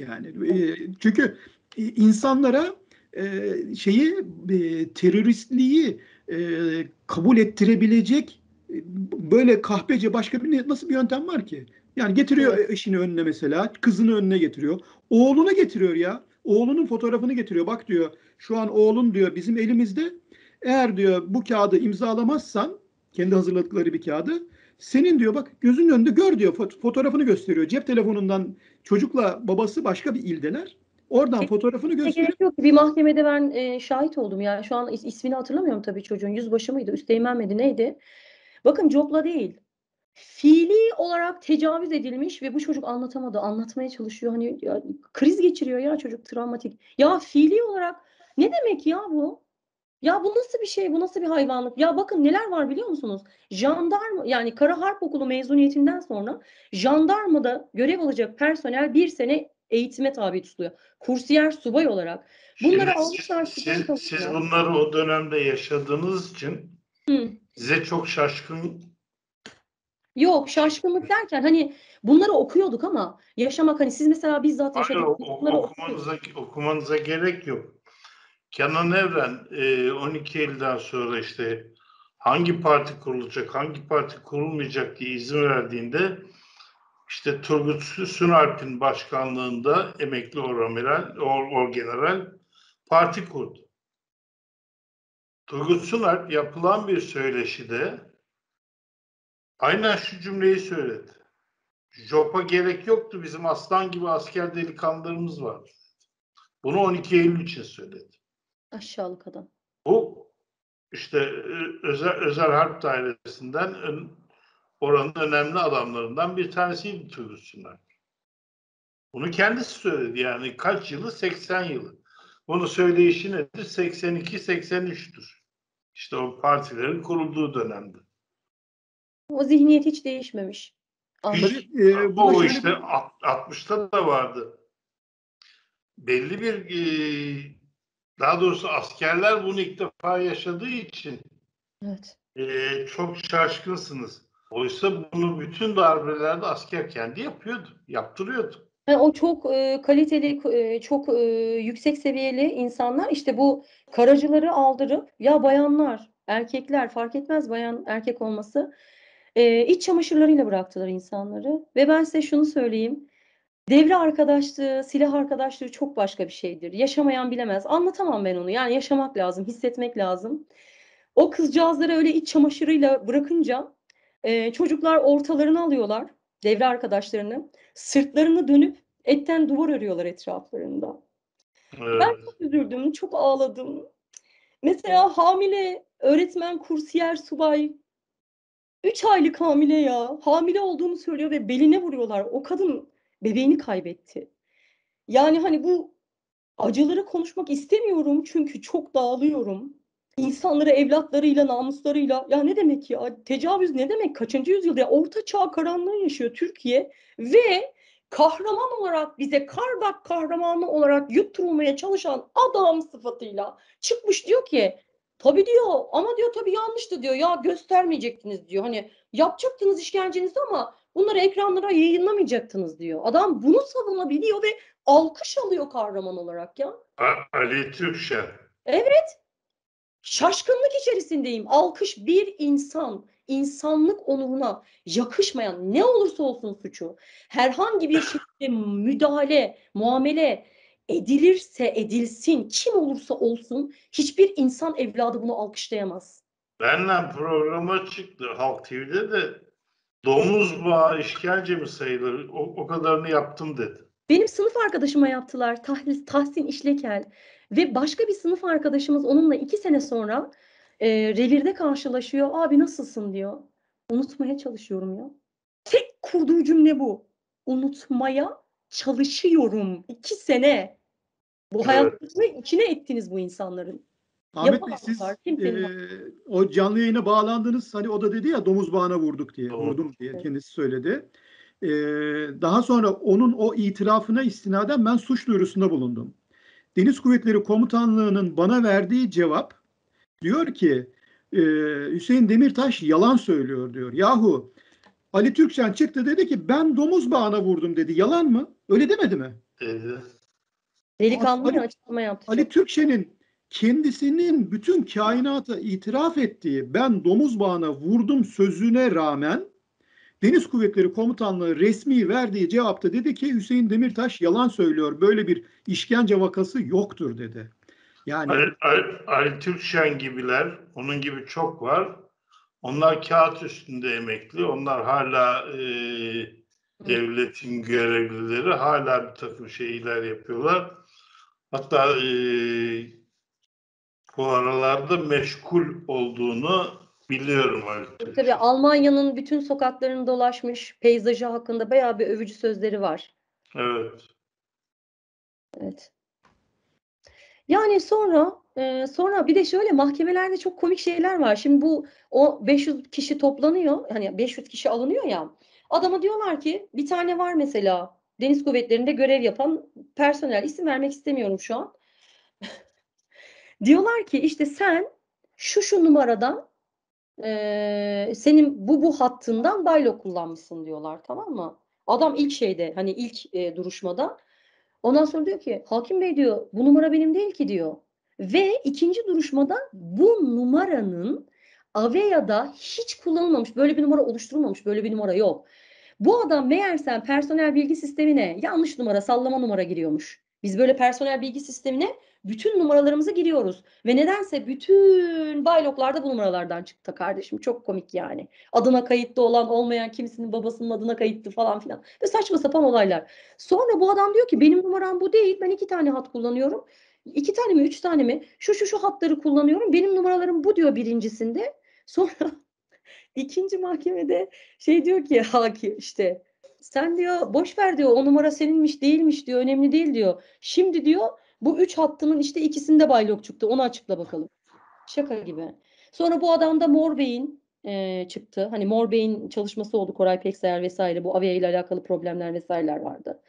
Yani e, çünkü insanlara e, şeyi e, teröristliği e, kabul ettirebilecek e, böyle kahpece başka bir nasıl bir yöntem var ki? Yani getiriyor Evet. eşini önüne mesela, kızını önüne getiriyor. Oğlunu getiriyor ya. Oğlunun fotoğrafını getiriyor. Bak diyor, şu an oğlun diyor bizim elimizde. Eğer diyor bu kağıdı imzalamazsan, kendi hazırladıkları bir kağıdı, senin diyor bak gözünün önünde gör diyor fot- fotoğrafını gösteriyor. Cep telefonundan çocukla babası başka bir ildeler. Oradan Ki- fotoğrafını gösteriyor. gerek yok. Bir mahkemede ben e, şahit oldum ya. Şu an is- ismini hatırlamıyorum tabii çocuğun. Yüzbaşı mıydı? Üsteğmen miydi? Neydi? Bakın copla değil. Fiili olarak tecavüz edilmiş ve bu çocuk anlatamadı. Anlatmaya çalışıyor. Hani ya, kriz geçiriyor ya çocuk travmatik. Ya fiili olarak ne demek ya bu? Ya bu nasıl bir şey? Bu nasıl bir hayvanlık? Ya bakın neler var biliyor musunuz? Jandarma yani Kara Harp Okulu mezuniyetinden sonra jandarmada görev alacak personel bir sene eğitime tabi tutuluyor. Kursiyer subay olarak. Bunları Şimdi almışlar, siz, siz, siz bunları o dönemde yaşadığınız için Hı. size çok şaşkın Yok şaşkınlık derken hani bunları okuyorduk ama yaşamak hani siz mesela bizzat Hayır, yaşadınız. o- o- okuyorduk. okumanıza, okumanıza gerek yok. Kenan Evren e, 12 Eylül'den sonra işte hangi parti kurulacak, hangi parti kurulmayacak diye izin verdiğinde işte Turgut Sunalp'in başkanlığında emekli oramiral, or, orgeneral parti kurdu. Turgut Sunalp yapılan bir söyleşide aynen şu cümleyi söyledi. Jop'a gerek yoktu. Bizim aslan gibi asker delikanlılarımız vardı. Bunu 12 Eylül için söyledi. Aşağılık adam. Bu işte özel, özel harp dairesinden oranın önemli adamlarından bir tanesiydi Turgut Sunay. Bunu kendisi söyledi. Yani kaç yılı? 80 yılı. Bunu söyleyişi nedir? 82-83'tür. İşte o partilerin kurulduğu dönemde. O zihniyet hiç değişmemiş. Hiç- e, bu işte bir- alt- 60'ta da vardı. Belli bir e, daha doğrusu askerler bunu ilk defa yaşadığı için Evet. e, çok şaşkınsınız. Oysa bunu bütün darbelerde asker kendi yapıyordu, yaptırıyordu. Yani o çok e, kaliteli, e, çok e, yüksek seviyeli insanlar işte bu karacıları aldırıp ya bayanlar, erkekler fark etmez bayan erkek olması e, iç çamaşırlarıyla bıraktılar insanları. Ve ben size şunu söyleyeyim. Devre arkadaşlığı, silah arkadaşlığı çok başka bir şeydir. Yaşamayan bilemez. Anlatamam ben onu. Yani yaşamak lazım, hissetmek lazım. O kızcağızları öyle iç çamaşırıyla bırakınca e, çocuklar ortalarını alıyorlar, devre arkadaşlarını. Sırtlarını dönüp etten duvar örüyorlar etraflarında. Evet. Ben çok üzüldüm, çok ağladım. Mesela hamile öğretmen, kursiyer, subay 3 aylık hamile ya. Hamile olduğunu söylüyor ve beline vuruyorlar. O kadın bebeğini kaybetti. Yani hani bu acıları konuşmak istemiyorum çünkü çok dağılıyorum. İnsanları evlatlarıyla, namuslarıyla ya ne demek ya? Tecavüz ne demek? Kaçıncı yüzyılda? Ya orta çağ karanlığı yaşıyor Türkiye ve kahraman olarak bize Kardak kahramanı olarak yutturulmaya çalışan adam sıfatıyla çıkmış diyor ki tabii diyor ama diyor tabii yanlıştı diyor ya göstermeyecektiniz diyor. Hani yapacaktınız işkencenizi ama bunları ekranlara yayınlamayacaktınız diyor. Adam bunu savunabiliyor ve alkış alıyor kahraman olarak ya. Ali Türkşen. Evet. Şaşkınlık içerisindeyim. Alkış bir insan, insanlık onuruna yakışmayan ne olursa olsun suçu, herhangi bir şekilde müdahale, muamele edilirse edilsin, kim olursa olsun hiçbir insan evladı bunu alkışlayamaz. Benle programa çıktı Halk TV'de de domuz bağı işkence mi sayılır? O, o kadarını yaptım dedi. Benim sınıf arkadaşıma yaptılar Tahlis, Tahsin İşlekel ve başka bir sınıf arkadaşımız onunla iki sene sonra e, revirde karşılaşıyor. Abi nasılsın diyor. Unutmaya çalışıyorum ya. Tek kurduğu cümle bu. Unutmaya çalışıyorum. İki sene. Bu Evet. hayatını içine ettiniz bu insanların. Ahmet Bey siz e, o canlı yayına bağlandınız. Hani o da dedi ya domuz bağına vurduk diye. Doğru. Vurdum diye Evet. kendisi söyledi. E, daha sonra onun o itirafına istinaden ben suç duyurusunda bulundum. Deniz Kuvvetleri Komutanlığı'nın bana verdiği cevap diyor ki e, Hüseyin Demirtaş yalan söylüyor diyor. Yahu Ali Türkçen çıktı dedi ki ben domuz bağına vurdum dedi. Yalan mı? Öyle demedi mi? dedi. Delikanlı Ali- bir açıklama yaptı. Ali Türkçe'nin kendisinin bütün kainata itiraf ettiği ben domuz bağına vurdum sözüne rağmen Deniz Kuvvetleri Komutanlığı resmi verdiği cevapta dedi ki Hüseyin Demirtaş yalan söylüyor. Böyle bir işkence vakası yoktur dedi. Yani Ali, Ali, Ali Türkşen gibiler, onun gibi çok var. Onlar kağıt üstünde emekli. Onlar hala e, devletin görevlileri. Hala bir takım şeyler yapıyorlar. Hatta e, bu aralarda meşgul olduğunu biliyorum Türkşen. Tabii Almanya'nın bütün sokaklarını dolaşmış, peyzajı hakkında bayağı bir övücü sözleri var. Evet. Evet. Yani sonra e, sonra bir de şöyle mahkemelerde çok komik şeyler var. Şimdi bu o 500 kişi toplanıyor. Hani 500 kişi alınıyor ya. Adama diyorlar ki bir tane var mesela Deniz Kuvvetleri'nde görev yapan personel isim vermek istemiyorum şu an. Diyorlar ki işte sen şu şu numaradan e, senin bu bu hattından baylo kullanmışsın diyorlar tamam mı? Adam ilk şeyde hani ilk e, duruşmada Ondan sonra diyor ki hakim bey diyor bu numara benim değil ki diyor. Ve ikinci duruşmada bu numaranın Aveya'da hiç kullanılmamış, böyle bir numara oluşturulmamış, böyle bir numara yok. Bu adam meğersem personel bilgi sistemine yanlış numara, sallama numara giriyormuş. Biz böyle personel bilgi sistemine bütün numaralarımızı giriyoruz. Ve nedense bütün bayloklarda bu numaralardan çıktı kardeşim. Çok komik yani. Adına kayıtlı olan olmayan kimisinin babasının adına kayıtlı falan filan. Ve saçma sapan olaylar. Sonra bu adam diyor ki benim numaram bu değil. Ben iki tane hat kullanıyorum. İki tane mi üç tane mi? Şu şu şu hatları kullanıyorum. Benim numaralarım bu diyor birincisinde. Sonra ikinci mahkemede şey diyor ki hakim işte sen diyor boş ver diyor o numara seninmiş değilmiş diyor önemli değil diyor. Şimdi diyor bu üç hattının işte ikisinde baylok çıktı onu açıkla bakalım. Şaka gibi. Sonra bu adamda Mor Bey'in e, çıktı. Hani Mor Bey'in çalışması oldu Koray Pekser vesaire bu Avia ile alakalı problemler vesaireler vardı.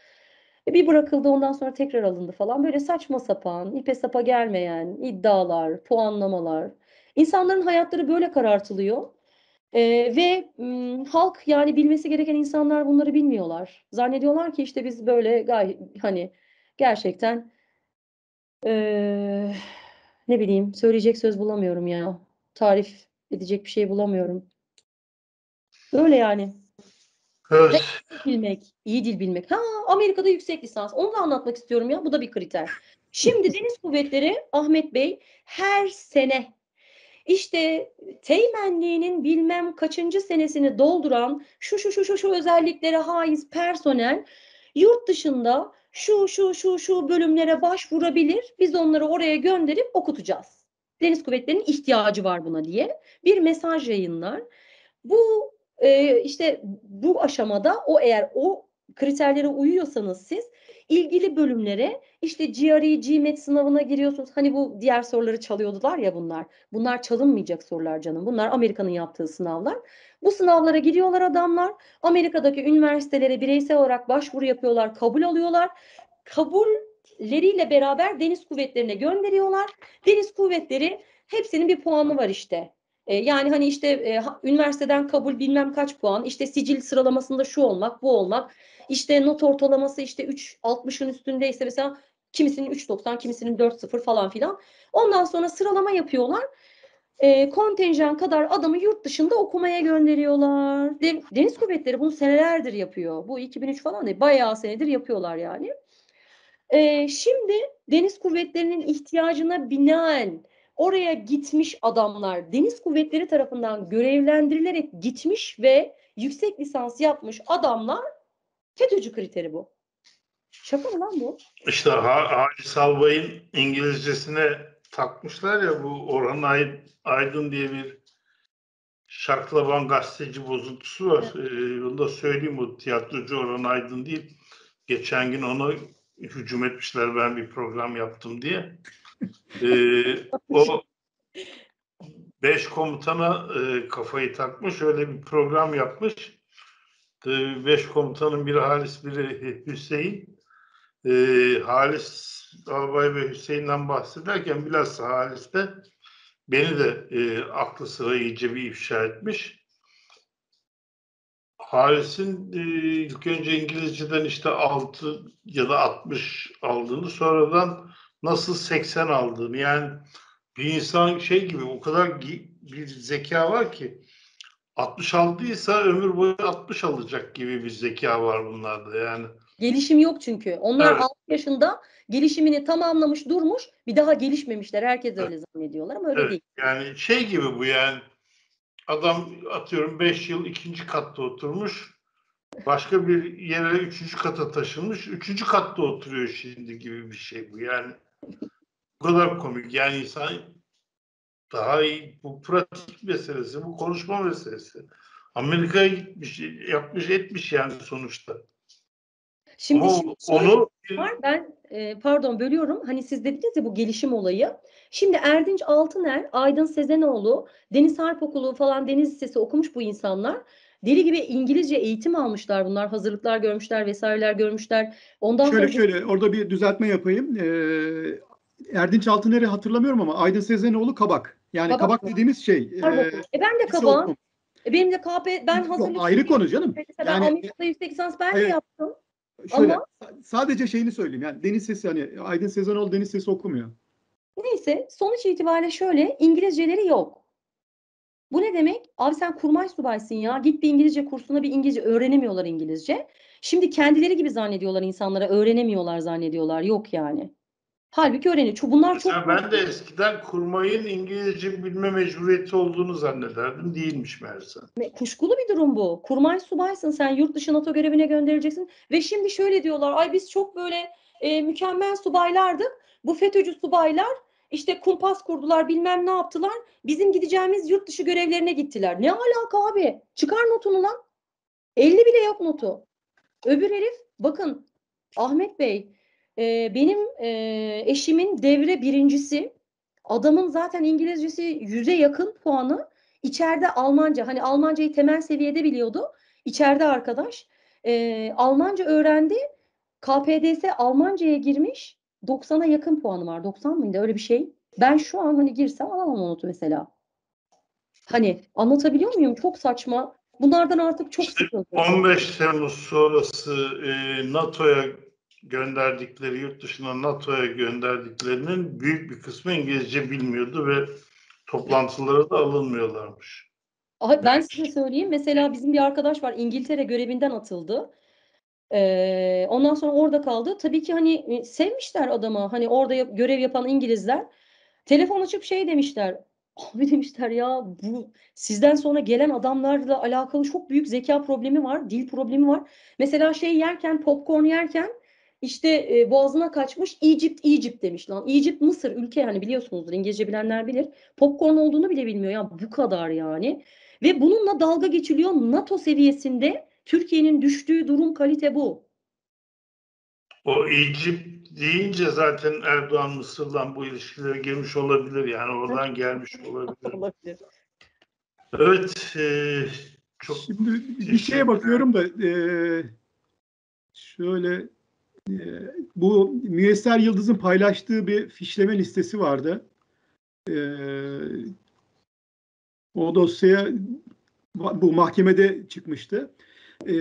E, bir bırakıldı ondan sonra tekrar alındı falan. Böyle saçma sapan, ipe sapa gelmeyen iddialar, puanlamalar. İnsanların hayatları böyle karartılıyor. E, ve m, halk yani bilmesi gereken insanlar bunları bilmiyorlar. Zannediyorlar ki işte biz böyle gay hani gerçekten e, ne bileyim söyleyecek söz bulamıyorum ya. Tarif edecek bir şey bulamıyorum. Öyle yani. Evet. bilmek, iyi dil bilmek. Ha Amerika'da yüksek lisans. Onu da anlatmak istiyorum ya. Bu da bir kriter. Şimdi Deniz Kuvvetleri Ahmet Bey her sene işte teğmenliğinin bilmem kaçıncı senesini dolduran şu şu şu şu şu özelliklere haiz personel yurt dışında şu şu şu şu bölümlere başvurabilir. Biz onları oraya gönderip okutacağız. Deniz Kuvvetleri'nin ihtiyacı var buna diye bir mesaj yayınlar. Bu e, işte bu aşamada o eğer o kriterlere uyuyorsanız siz ilgili bölümlere işte GRE, GMAT sınavına giriyorsunuz. Hani bu diğer soruları çalıyordular ya bunlar. Bunlar çalınmayacak sorular canım. Bunlar Amerika'nın yaptığı sınavlar. Bu sınavlara giriyorlar adamlar. Amerika'daki üniversitelere bireysel olarak başvuru yapıyorlar, kabul alıyorlar. Kabulleriyle beraber Deniz Kuvvetleri'ne gönderiyorlar. Deniz Kuvvetleri hepsinin bir puanı var işte. E, yani hani işte e, üniversiteden kabul bilmem kaç puan, işte sicil sıralamasında şu olmak, bu olmak, işte not ortalaması işte 3 60'ın üstündeyse mesela Kimisinin 3.90, kimisinin 4.0 falan filan. Ondan sonra sıralama yapıyorlar. E, kontenjan kadar adamı yurt dışında okumaya gönderiyorlar. De- Deniz Kuvvetleri bunu senelerdir yapıyor. Bu 2003 falan değil, bayağı senedir yapıyorlar yani. E, şimdi Deniz Kuvvetleri'nin ihtiyacına binaen oraya gitmiş adamlar Deniz Kuvvetleri tarafından görevlendirilerek gitmiş ve yüksek lisans yapmış adamlar FETÖ'cü kriteri bu. Şaka mı lan bu? İşte Ha- Halis Albay'ın İngilizcesine takmışlar ya bu Orhan Ay- Aydın diye bir şaklaban gazeteci bozuntusu var. Ee, onu da söyleyeyim o tiyatrocu Orhan Aydın değil. Geçen gün ona hücum etmişler ben bir program yaptım diye. Ee, o beş komutana e, kafayı takmış öyle bir program yapmış. Ee, beş komutanın biri Halis biri Hüseyin. Ee, Halis Albay ve Hüseyin'den bahsederken bilhassa Halis de beni de e, aklı sıra iyice bir ifşa etmiş. Halis'in e, ilk önce İngilizceden işte 6 ya da 60 aldığını sonradan nasıl 80 aldığını yani bir insan şey gibi o kadar bir zeka var ki 60 aldıysa ömür boyu 60 alacak gibi bir zeka var bunlarda yani. Gelişim yok çünkü. Onlar Evet. 6 yaşında gelişimini tamamlamış durmuş. Bir daha gelişmemişler. Herkes öyle zannediyorlar ama öyle Evet, değil. yani şey gibi bu yani adam atıyorum 5 yıl ikinci katta oturmuş başka bir yere üçüncü kata taşınmış üçüncü katta oturuyor şimdi gibi bir şey bu yani bu kadar komik yani insan daha iyi bu pratik meselesi bu konuşma meselesi Amerika'ya gitmiş yapmış etmiş yani sonuçta Şimdi, Ama şimdi onu var. Ben e, pardon bölüyorum. Hani siz dediniz ya bu gelişim olayı. Şimdi Erdinç Altıner, Aydın Sezenoğlu, Deniz Harp Okulu falan Deniz Lisesi okumuş bu insanlar. Deli gibi İngilizce eğitim almışlar bunlar. Hazırlıklar görmüşler, vesaireler görmüşler. Ondan Şöyle sonra şöyle orada bir düzeltme yapayım. Ee, Erdinç Altıner'i hatırlamıyorum ama Aydın Sezenoğlu kabak. Yani Kabak kabak, mı? dediğimiz şey. E. E ben de kabağım. E benim de KP, ben Yok, hazırlık. ayrı konu canım. Ben Yani- Amerika'da yüksek lisans ben de yaptım. Şöyle Ama- sa- sadece şeyini söyleyeyim. Yani Deniz Sesi hani Aydın Sezenoğlu Deniz Sesi okumuyor. Neyse sonuç itibariyle şöyle İngilizceleri yok. Bu ne demek? Abi sen kurmay subaysın ya. Git bir İngilizce kursuna bir İngilizce öğrenemiyorlar İngilizce. Şimdi kendileri gibi zannediyorlar insanlara. Öğrenemiyorlar zannediyorlar. Yok yani. Halbuki öğreniyor. Bunlar çok Mesela ben de eskiden kurmayın İngilizce bilme mecburiyeti olduğunu zannederdim. Değilmiş meğerse. Me- Kuşkulu bir durum bu. Kurmay subaysın sen yurt dışı NATO görevine gönderileceksin. Ve şimdi şöyle diyorlar. Ay biz çok böyle e, mükemmel subaylardık. Bu FETÖ'cü subaylar işte kumpas kurdular bilmem ne yaptılar. Bizim gideceğimiz yurt dışı görevlerine gittiler. Ne alaka abi? Çıkar notunu lan. 50 bile yok notu. Öbür herif bakın Ahmet Bey e, benim e, eşimin devre birincisi. Adamın zaten İngilizcesi yüze yakın puanı. İçeride Almanca hani Almancayı temel seviyede biliyordu. İçeride arkadaş e, Almanca öğrendi. KPDS Almanca'ya girmiş. 90'a yakın puanı var. 90 mıydı öyle bir şey. Ben şu an hani girsem alamam o notu mesela. Hani anlatabiliyor muyum? Çok saçma. Bunlardan artık çok İşte sıkıldım. 15 Temmuz sonrası e, NATO'ya gönderdikleri, yurt dışına NATO'ya gönderdiklerinin büyük bir kısmı İngilizce bilmiyordu ve toplantılara da alınmıyorlarmış. Ay, Ben size söyleyeyim. Mesela bizim bir arkadaş var. İngiltere görevinden atıldı. Ee, ondan sonra orada kaldı. Tabii ki hani e, sevmişler adamı. Hani orada yap- görev yapan İngilizler. Telefon açıp şey demişler. Abi demişler ya bu sizden sonra gelen adamlarla alakalı çok büyük zeka problemi var. Dil problemi var. Mesela şey yerken popcorn yerken işte e, boğazına kaçmış Egypt Egypt demiş lan. Egypt Mısır ülke yani biliyorsunuzdur. İngilizce bilenler bilir. Popcorn olduğunu bile bilmiyor ya bu kadar yani. Ve bununla dalga geçiliyor NATO seviyesinde Türkiye'nin düştüğü durum kalite bu. O Egypt deyince zaten Erdoğan Mısır'dan bu ilişkilere girmiş olabilir. Yani oradan gelmiş olabilir. Evet. e, çok Şimdi bir şeye bakıyorum da e, şöyle bu Müyesser Yıldız'ın paylaştığı bir fişleme listesi vardı. E, o dosyaya bu mahkemede çıkmıştı. E,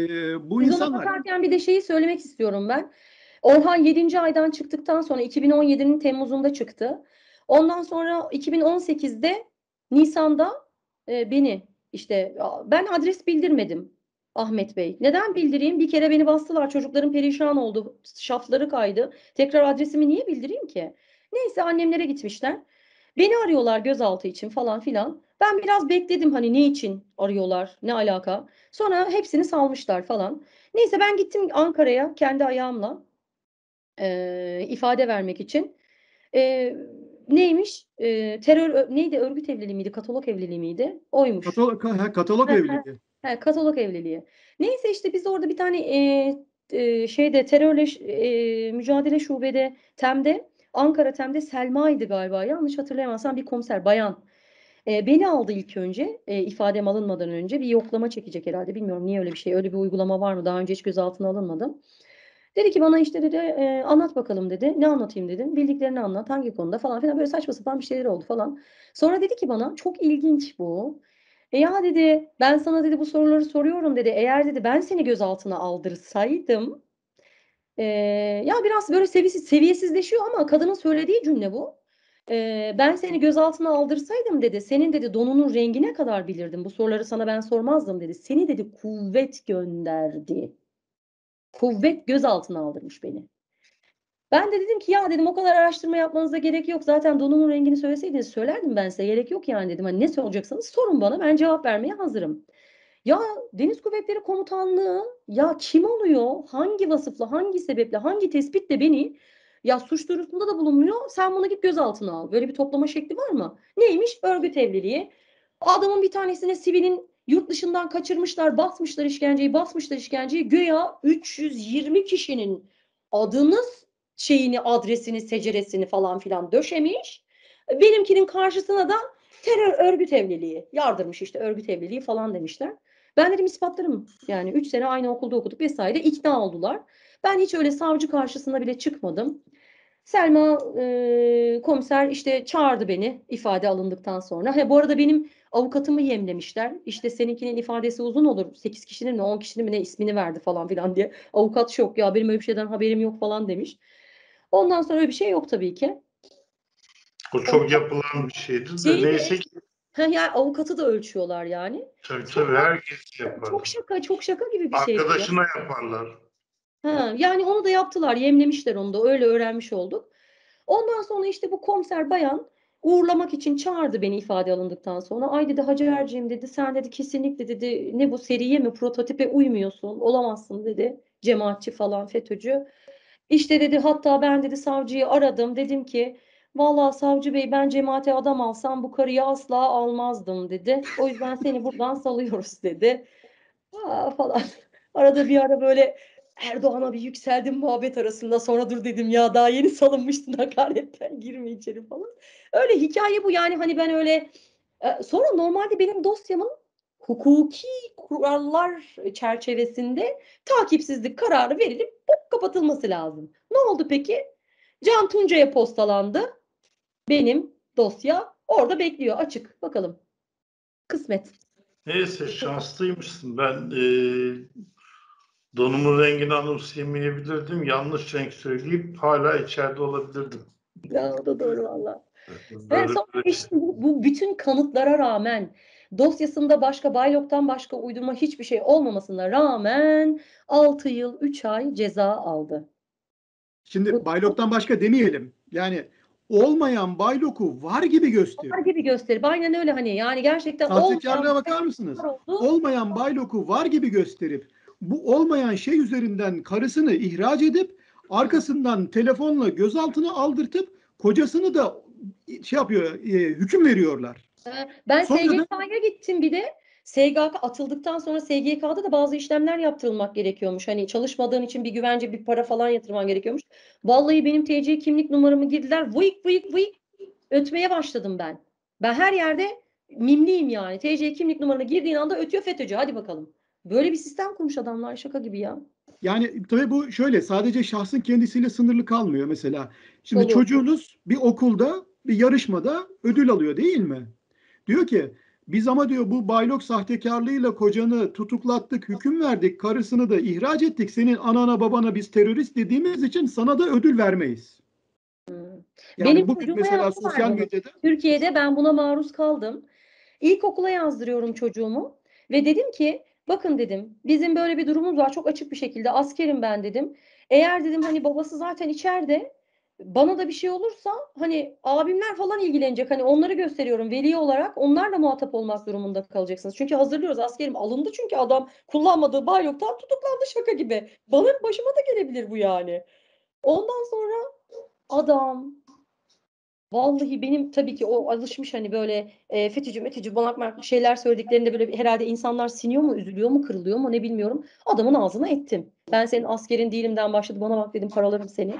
bu Biz insanlar bakarken bir de şeyi söylemek istiyorum ben. Orhan 7. aydan çıktıktan sonra 2017'nin Temmuz'unda çıktı. Ondan sonra 2018'de Nisan'da e, beni işte ben adres bildirmedim Ahmet Bey. Neden bildireyim? Bir kere beni bastılar. Çocuklarım perişan oldu. Şafları kaydı. Tekrar adresimi niye bildireyim ki? Neyse annemlere gitmişler. Beni arıyorlar gözaltı için falan filan. Ben biraz bekledim hani ne için arıyorlar, ne alaka. Sonra hepsini salmışlar falan. Neyse ben gittim Ankara'ya kendi ayağımla eee, ifade vermek için. Eee, neymiş? Eee, terör neydi? Örgüt evliliği miydi? Katalog evliliği miydi? Oymuş. Katalog, ha, katalog evliliği. He, katalog evliliği. Neyse işte biz orada bir tane eee, eee, şeyde terörle eee, mücadele şubede TEM'de Ankara TEM'de Selma'ydı galiba yanlış hatırlayamazsam bir komiser bayan. Eee, beni aldı ilk önce eee, ifadem alınmadan önce bir yoklama çekecek herhalde bilmiyorum niye öyle bir şey öyle bir uygulama var mı daha önce hiç gözaltına alınmadım. Dedi ki bana işte dedi eee, anlat bakalım dedi. Ne anlatayım dedim. Bildiklerini anlat. Hangi konuda falan filan böyle saçma sapan bir şeyler oldu falan. Sonra dedi ki bana çok ilginç bu. E ya dedi ben sana dedi bu soruları soruyorum dedi. Eğer dedi ben seni gözaltına aldırsaydım e, ya biraz böyle seviyesiz, seviyesizleşiyor ama kadının söylediği cümle bu. E, ben seni gözaltına aldırsaydım dedi. Senin dedi donunun rengine kadar bilirdim. Bu soruları sana ben sormazdım dedi. Seni dedi kuvvet gönderdi. Kuvvet gözaltına aldırmış beni. Ben de dedim ki ya dedim o kadar araştırma yapmanıza gerek yok. Zaten donumun rengini söyleseydiniz söylerdim ben size. Gerek yok yani dedim. Hani ne soracaksanız sorun bana. Ben cevap vermeye hazırım. Ya Deniz Kuvvetleri Komutanlığı ya kim oluyor? Hangi vasıfla, hangi sebeple, hangi tespitle beni ya suç duyurusunda da bulunmuyor. Sen bunu git gözaltına al. Böyle bir toplama şekli var mı? Neymiş? Örgüt evliliği. Adamın bir tanesine sivilin yurt dışından kaçırmışlar, basmışlar işkenceyi, basmışlar işkenceyi. Göya 320 kişinin adını şeyini, adresini, seceresini falan filan döşemiş. Benimkinin karşısına da terör örgüt evliliği yardırmış işte örgüt evliliği falan demişler. Ben dedim ispatlarım. Yani 3 sene aynı okulda okuduk vesaire ikna oldular. Ben hiç öyle savcı karşısına bile çıkmadım. Selma e, komiser işte çağırdı beni ifade alındıktan sonra. He, bu arada benim avukatımı yemlemişler. İşte seninkinin ifadesi uzun olur. 8 kişinin mi 10 kişinin mi ne ismini verdi falan filan diye. Avukat şok ya benim öyle bir şeyden haberim yok falan demiş. Ondan sonra öyle bir şey yok tabii ki. O çok yapılan bir şeydir de Şey de- neyse ki Ha, yani avukatı da ölçüyorlar yani. tabii tabii herkes yapar. Çok şaka, çok şaka gibi bir şey. bu ya. Arkadaşına yaparlar. Ha, yani onu da yaptılar, yemlemişler onu da öyle öğrenmiş olduk. Ondan sonra işte bu komiser bayan uğurlamak için çağırdı beni ifade alındıktan sonra. Ay dedi Hacer'cim dedi sen dedi kesinlikle dedi ne bu seriye mi prototipe uymuyorsun olamazsın dedi. Cemaatçi falan FETÖ'cü. İşte dedi hatta ben dedi savcıyı aradım dedim ki Vallahi savcı bey ben cemaate adam alsam bu karıyı asla almazdım dedi. O yüzden seni buradan salıyoruz dedi. Aa, falan. Arada bir ara böyle Erdoğan'a bir yükseldim muhabbet arasında. Sonra dur dedim ya daha yeni salınmıştın hakaretten girme içeri falan. Öyle hikaye bu yani hani ben öyle e, sonra normalde benim dosyamın hukuki kurallar çerçevesinde takipsizlik kararı verilip hop kapatılması lazım. Ne oldu peki? Can Tuncay'a postalandı. Benim dosya orada bekliyor açık. Bakalım. Kısmet. Neyse şanslıymışsın. Ben e, donumun rengini anımsayamayabilirdim. Yanlış renk söyleyip hala içeride olabilirdim. Ya, o da doğru valla. Ve Böyle sonra işte bu, bu bütün kanıtlara rağmen dosyasında başka Baylok'tan başka uydurma hiçbir şey olmamasına rağmen 6 yıl 3 ay ceza aldı. Şimdi Baylok'tan başka demeyelim. Yani olmayan Baylok'u var gibi gösteriyor. Var gibi gösterip aynen öyle hani yani gerçekten olmayan bakar mısınız? oldu. Olmayan Baylok'u var gibi gösterip bu olmayan şey üzerinden karısını ihraç edip arkasından telefonla gözaltına aldırtıp kocasını da şey yapıyor, e, hüküm veriyorlar. Ee, Ben Sonra da- SGK'ya gittim bir de. SGK atıldıktan sonra SGK'da da bazı işlemler yaptırılmak gerekiyormuş. Hani çalışmadığın için bir güvence, bir para falan yatırman gerekiyormuş. Vallahi benim TC kimlik numaramı girdiler. Vıyık vıyık vıyık ötmeye başladım ben. Ben her yerde mimliyim yani. TC kimlik numaranı girdiğin anda ötüyor FETÖ'cü. Hadi bakalım. Böyle bir sistem kurmuş adamlar şaka gibi ya. Yani tabii bu şöyle sadece şahsın kendisiyle sınırlı kalmıyor mesela. Şimdi Tabii. çocuğunuz bir okulda bir yarışmada ödül alıyor değil mi? Diyor ki Biz ama diyor bu baylok sahtekarlığıyla kocanı tutuklattık, hüküm verdik, karısını da ihraç ettik. Senin anana babana biz terörist dediğimiz için sana da ödül vermeyiz. Hmm. Yani Benim bugün mesela sosyal medyada Türkiye'de ben buna maruz kaldım. İlkokula yazdırıyorum çocuğumu ve dedim ki bakın dedim bizim böyle bir durumumuz var çok açık bir şekilde askerim ben dedim. Eğer dedim hani babası zaten içeride bana da bir şey olursa hani abimler falan ilgilenecek hani onları gösteriyorum veli olarak onlarla muhatap olmak durumunda kalacaksınız. Çünkü hazırlıyoruz askerim alındı çünkü adam kullanmadığı bayloktan tutuklandı şaka gibi. Bana başıma da gelebilir bu yani. Ondan sonra adam Vallahi benim tabii ki o alışmış hani böyle e, FETÖ'cü, METÖ'cü, banak mark şeyler söylediklerinde böyle herhalde insanlar siniyor mu, üzülüyor mu, kırılıyor mu ne bilmiyorum. Adamın ağzına ettim. Ben senin askerin değilimden başladı bana bak dedim paralarım seni.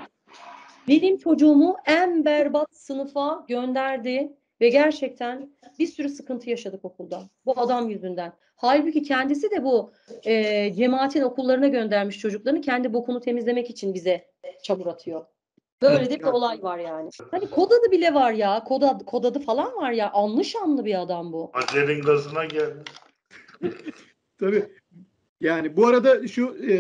Benim çocuğumu en berbat sınıfa gönderdi ve gerçekten bir sürü sıkıntı yaşadık okulda. Bu adam yüzünden. Halbuki kendisi de bu e, cemaatin okullarına göndermiş çocuklarını kendi bokunu temizlemek için bize çamur atıyor. Böyle de bir olay var yani. Hani kod adı bile var ya. Kod adı, kod adı falan var ya. Anlı şanlı bir adam bu. Hacer'in gazına geldi. Tabii. Yani bu arada şu e,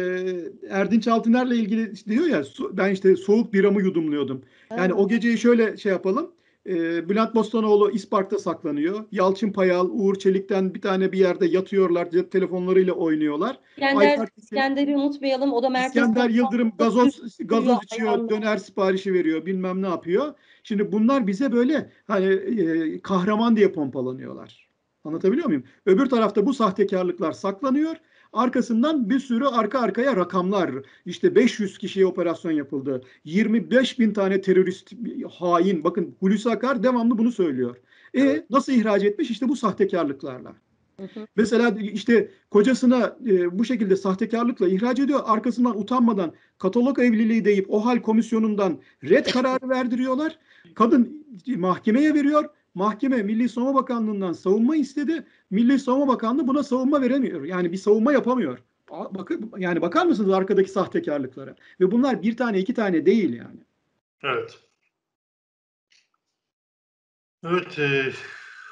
Erdinç Altıner'le ilgili diyor ya so- ben işte soğuk biramı yudumluyordum. Yani o geceyi şöyle şey yapalım. E, Bülent Bostanoğlu İspark'ta saklanıyor. Yalçın Payal, Uğur Çelik'ten bir tane bir yerde yatıyorlar. Cep telefonlarıyla oynuyorlar. İskender, Ayfer Tekin- İskender'i unutmayalım. O da merkez İskender Yıldırım gazoz gazoz Ayağında. içiyor, döner siparişi veriyor, bilmem ne yapıyor. Şimdi bunlar bize böyle hani e, kahraman diye pompalanıyorlar. Anlatabiliyor muyum? Öbür tarafta bu sahtekarlıklar saklanıyor. Arkasından bir sürü arka arkaya rakamlar. İşte 500 kişiye operasyon yapıldı. 25 bin tane terörist hain. Bakın Hulusi Akar devamlı bunu söylüyor. E nasıl ihraç etmiş? İşte bu sahtekarlıklarla. Hı hı. Mesela işte kocasına e, bu şekilde sahtekarlıkla ihraç ediyor. Arkasından utanmadan katalog evliliği deyip o hal komisyonundan red kararı verdiriyorlar. Kadın mahkemeye veriyor. Mahkeme Milli Savunma Bakanlığı'ndan savunma istedi. Milli Savunma Bakanlığı buna savunma veremiyor. Yani bir savunma yapamıyor. Bakın yani bakar mısınız arkadaki sahtekarlıklara? Ve bunlar bir tane iki tane değil yani. Evet. Evet e,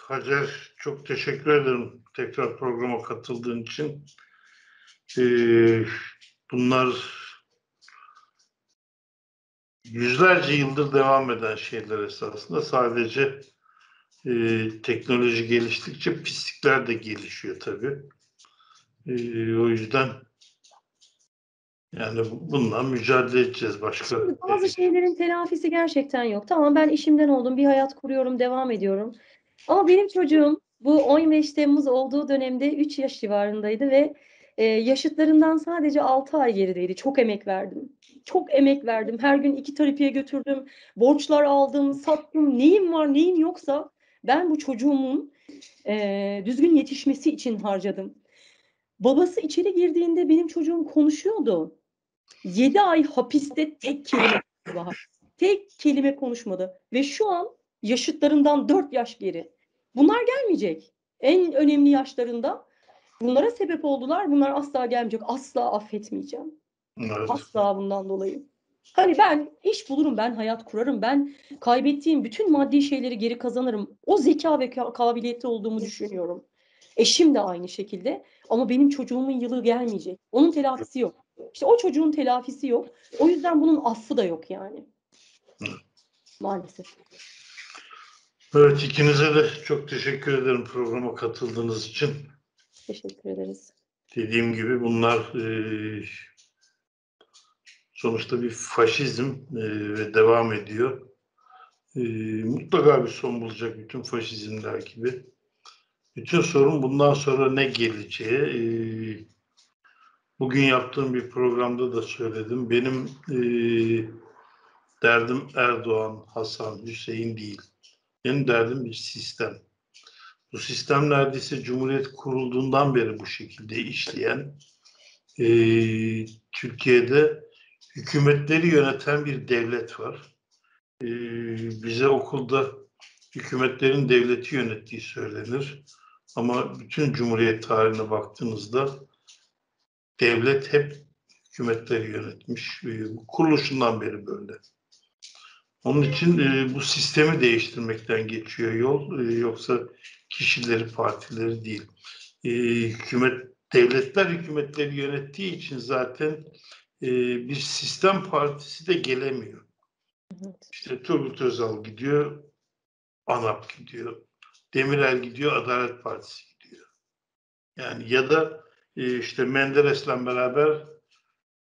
Hacer çok teşekkür ederim tekrar programa katıldığın için. E, bunlar yüzlerce yıldır devam eden şeyler esasında sadece e, teknoloji geliştikçe pislikler de gelişiyor tabii. E, o yüzden yani bundan mücadele edeceğiz başka. Şimdi bazı şeylerin telafisi gerçekten yok. Tamam ben işimden oldum, bir hayat kuruyorum, devam ediyorum. Ama benim çocuğum bu 15 Temmuz olduğu dönemde 3 yaş civarındaydı ve e, yaşıtlarından sadece 6 ay gerideydi. Çok emek verdim. Çok emek verdim. Her gün iki terapiye götürdüm. Borçlar aldım, sattım. Neyim var, neyim yoksa ben bu çocuğumun e, düzgün yetişmesi için harcadım. Babası içeri girdiğinde benim çocuğum konuşuyordu. 7 ay hapiste tek kelime. Tek kelime konuşmadı. Ve şu an yaşıtlarından 4 yaş geri. Bunlar gelmeyecek. En önemli yaşlarında bunlara sebep oldular. Bunlar asla gelmeyecek. Asla affetmeyeceğim. Evet. Asla bundan dolayı. Hani ben iş bulurum, ben hayat kurarım, ben kaybettiğim bütün maddi şeyleri geri kazanırım. O zeka ve ka- kabiliyette olduğumu düşünüyorum. Eşim de aynı şekilde. Ama benim çocuğumun yılı gelmeyecek. Onun telafisi yok. İşte o çocuğun telafisi yok. O yüzden bunun affı da yok yani. Maalesef. Evet ikinize de çok teşekkür ederim programa katıldığınız için. Teşekkür ederiz. Dediğim gibi bunlar e, sonuçta bir faşizm e, ve devam ediyor. E, mutlaka bir son bulacak bütün faşizmler gibi. Bütün sorun bundan sonra ne geleceği. E, bugün yaptığım bir programda da söyledim. Benim derdim Erdoğan, Hasan, Hüseyin değil. Benim derdim bir sistem. Bu sistem neredeyse Cumhuriyet kurulduğundan beri bu şekilde işleyen, Türkiye'de hükümetleri yöneten bir devlet var. E, bize okulda hükümetlerin devleti yönettiği söylenir. Ama bütün Cumhuriyet tarihine baktığınızda devlet hep hükümetleri yönetmiş. E, bu kuruluşundan beri böyle. Onun için e, bu sistemi değiştirmekten geçiyor yol. E, yoksa kişileri, partileri değil. Ee, hükümet, devletler hükümetleri yönettiği için zaten e, bir sistem partisi de gelemiyor. Evet. İşte Turgut Özal gidiyor, ANAP gidiyor, Demirel gidiyor, Adalet Partisi gidiyor. Yani ya da e, işte Menderes'le beraber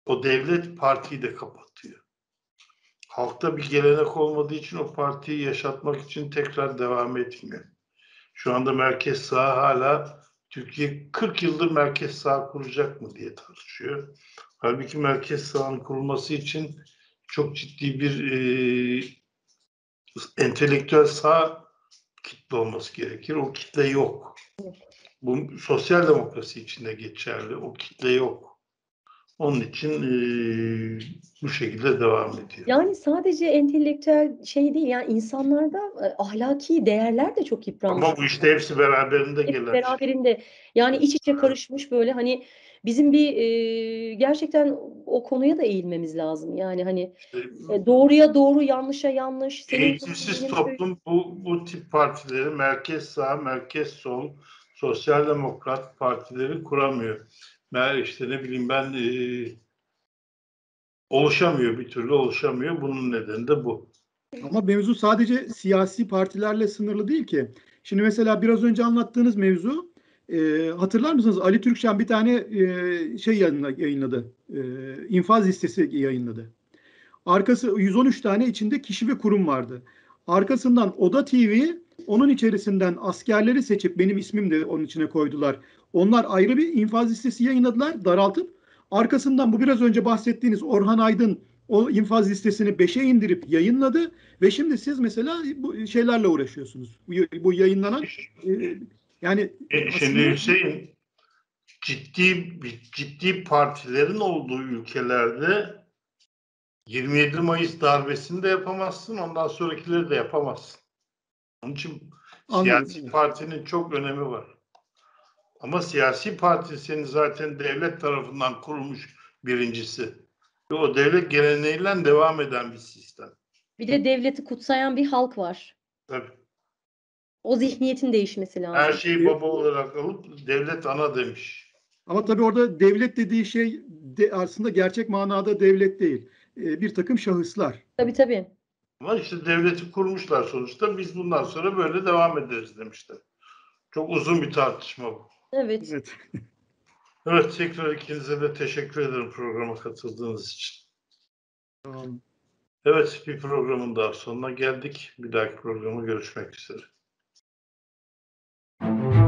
o devlet partiyi de kapatıyor. Halkta bir gelenek olmadığı için o partiyi yaşatmak için tekrar devam etmiyor. Şu anda merkez sağ hala Türkiye 40 yıldır merkez sağ kuracak mı diye tartışıyor. Halbuki merkez sağın kurulması için çok ciddi bir e, entelektüel sağ kitle olması gerekir. O kitle yok. Bu sosyal demokrasi için de geçerli. O kitle yok. Onun için e, bu şekilde devam ediyor. Yani sadece entelektüel şey değil yani insanlarda e, ahlaki değerler de çok yıpranmış. Ama bu işte hepsi beraberinde Hepsi gelen. beraberinde yani iç içe karışmış böyle hani bizim bir e, gerçekten o konuya da eğilmemiz lazım. Yani hani e, doğruya doğru, yanlışa yanlış. Eğitimsiz toplum bu, bu tip partileri merkez sağ, merkez sol, sosyal demokrat partileri kuramıyor. Ben işte ne bileyim ben e, oluşamıyor bir türlü oluşamıyor. Bunun nedeni de bu. Ama mevzu sadece siyasi partilerle sınırlı değil ki. Şimdi mesela biraz önce anlattığınız mevzu e, hatırlar mısınız? Ali Türkşen bir tane e, şey yayınla- yayınladı. E, infaz listesi yayınladı. Arkası 113 tane içinde kişi ve kurum vardı. Arkasından Oda TV onun içerisinden askerleri seçip benim ismim de onun içine koydular. Onlar ayrı bir infaz listesi yayınladılar daraltıp. Arkasından bu biraz önce bahsettiğiniz Orhan Aydın o infaz listesini 5'e indirip yayınladı ve şimdi siz mesela bu şeylerle uğraşıyorsunuz. Bu, bu yayınlanan e, yani E, şimdi Hüseyin ciddi bir- ciddi partilerin olduğu ülkelerde 27 Mayıs darbesini de yapamazsın, ondan sonrakileri de yapamazsın. Onun için Anladım, siyasi partinin çok önemi var. Ama siyasi parti senin zaten devlet tarafından kurulmuş birincisi. Ve o devlet geleneğiyle devam eden bir sistem. Bir de devleti kutsayan bir halk var. Tabii. O zihniyetin değişmesi lazım. Her şeyi baba olarak alıp devlet ana demiş. ama tabii orada devlet dediği şey de aslında gerçek manada devlet değil. E, bir takım şahıslar. Tabii tabii. Ama işte devleti kurmuşlar sonuçta. Biz bundan sonra böyle devam ederiz demişler. Çok uzun bir tartışma bu. Evet. Evet. Evet tekrar ikinize de teşekkür ederim programa katıldığınız için. Tamam. Evet bir programın daha sonuna geldik. Bir dahaki programa görüşmek üzere. Thank you.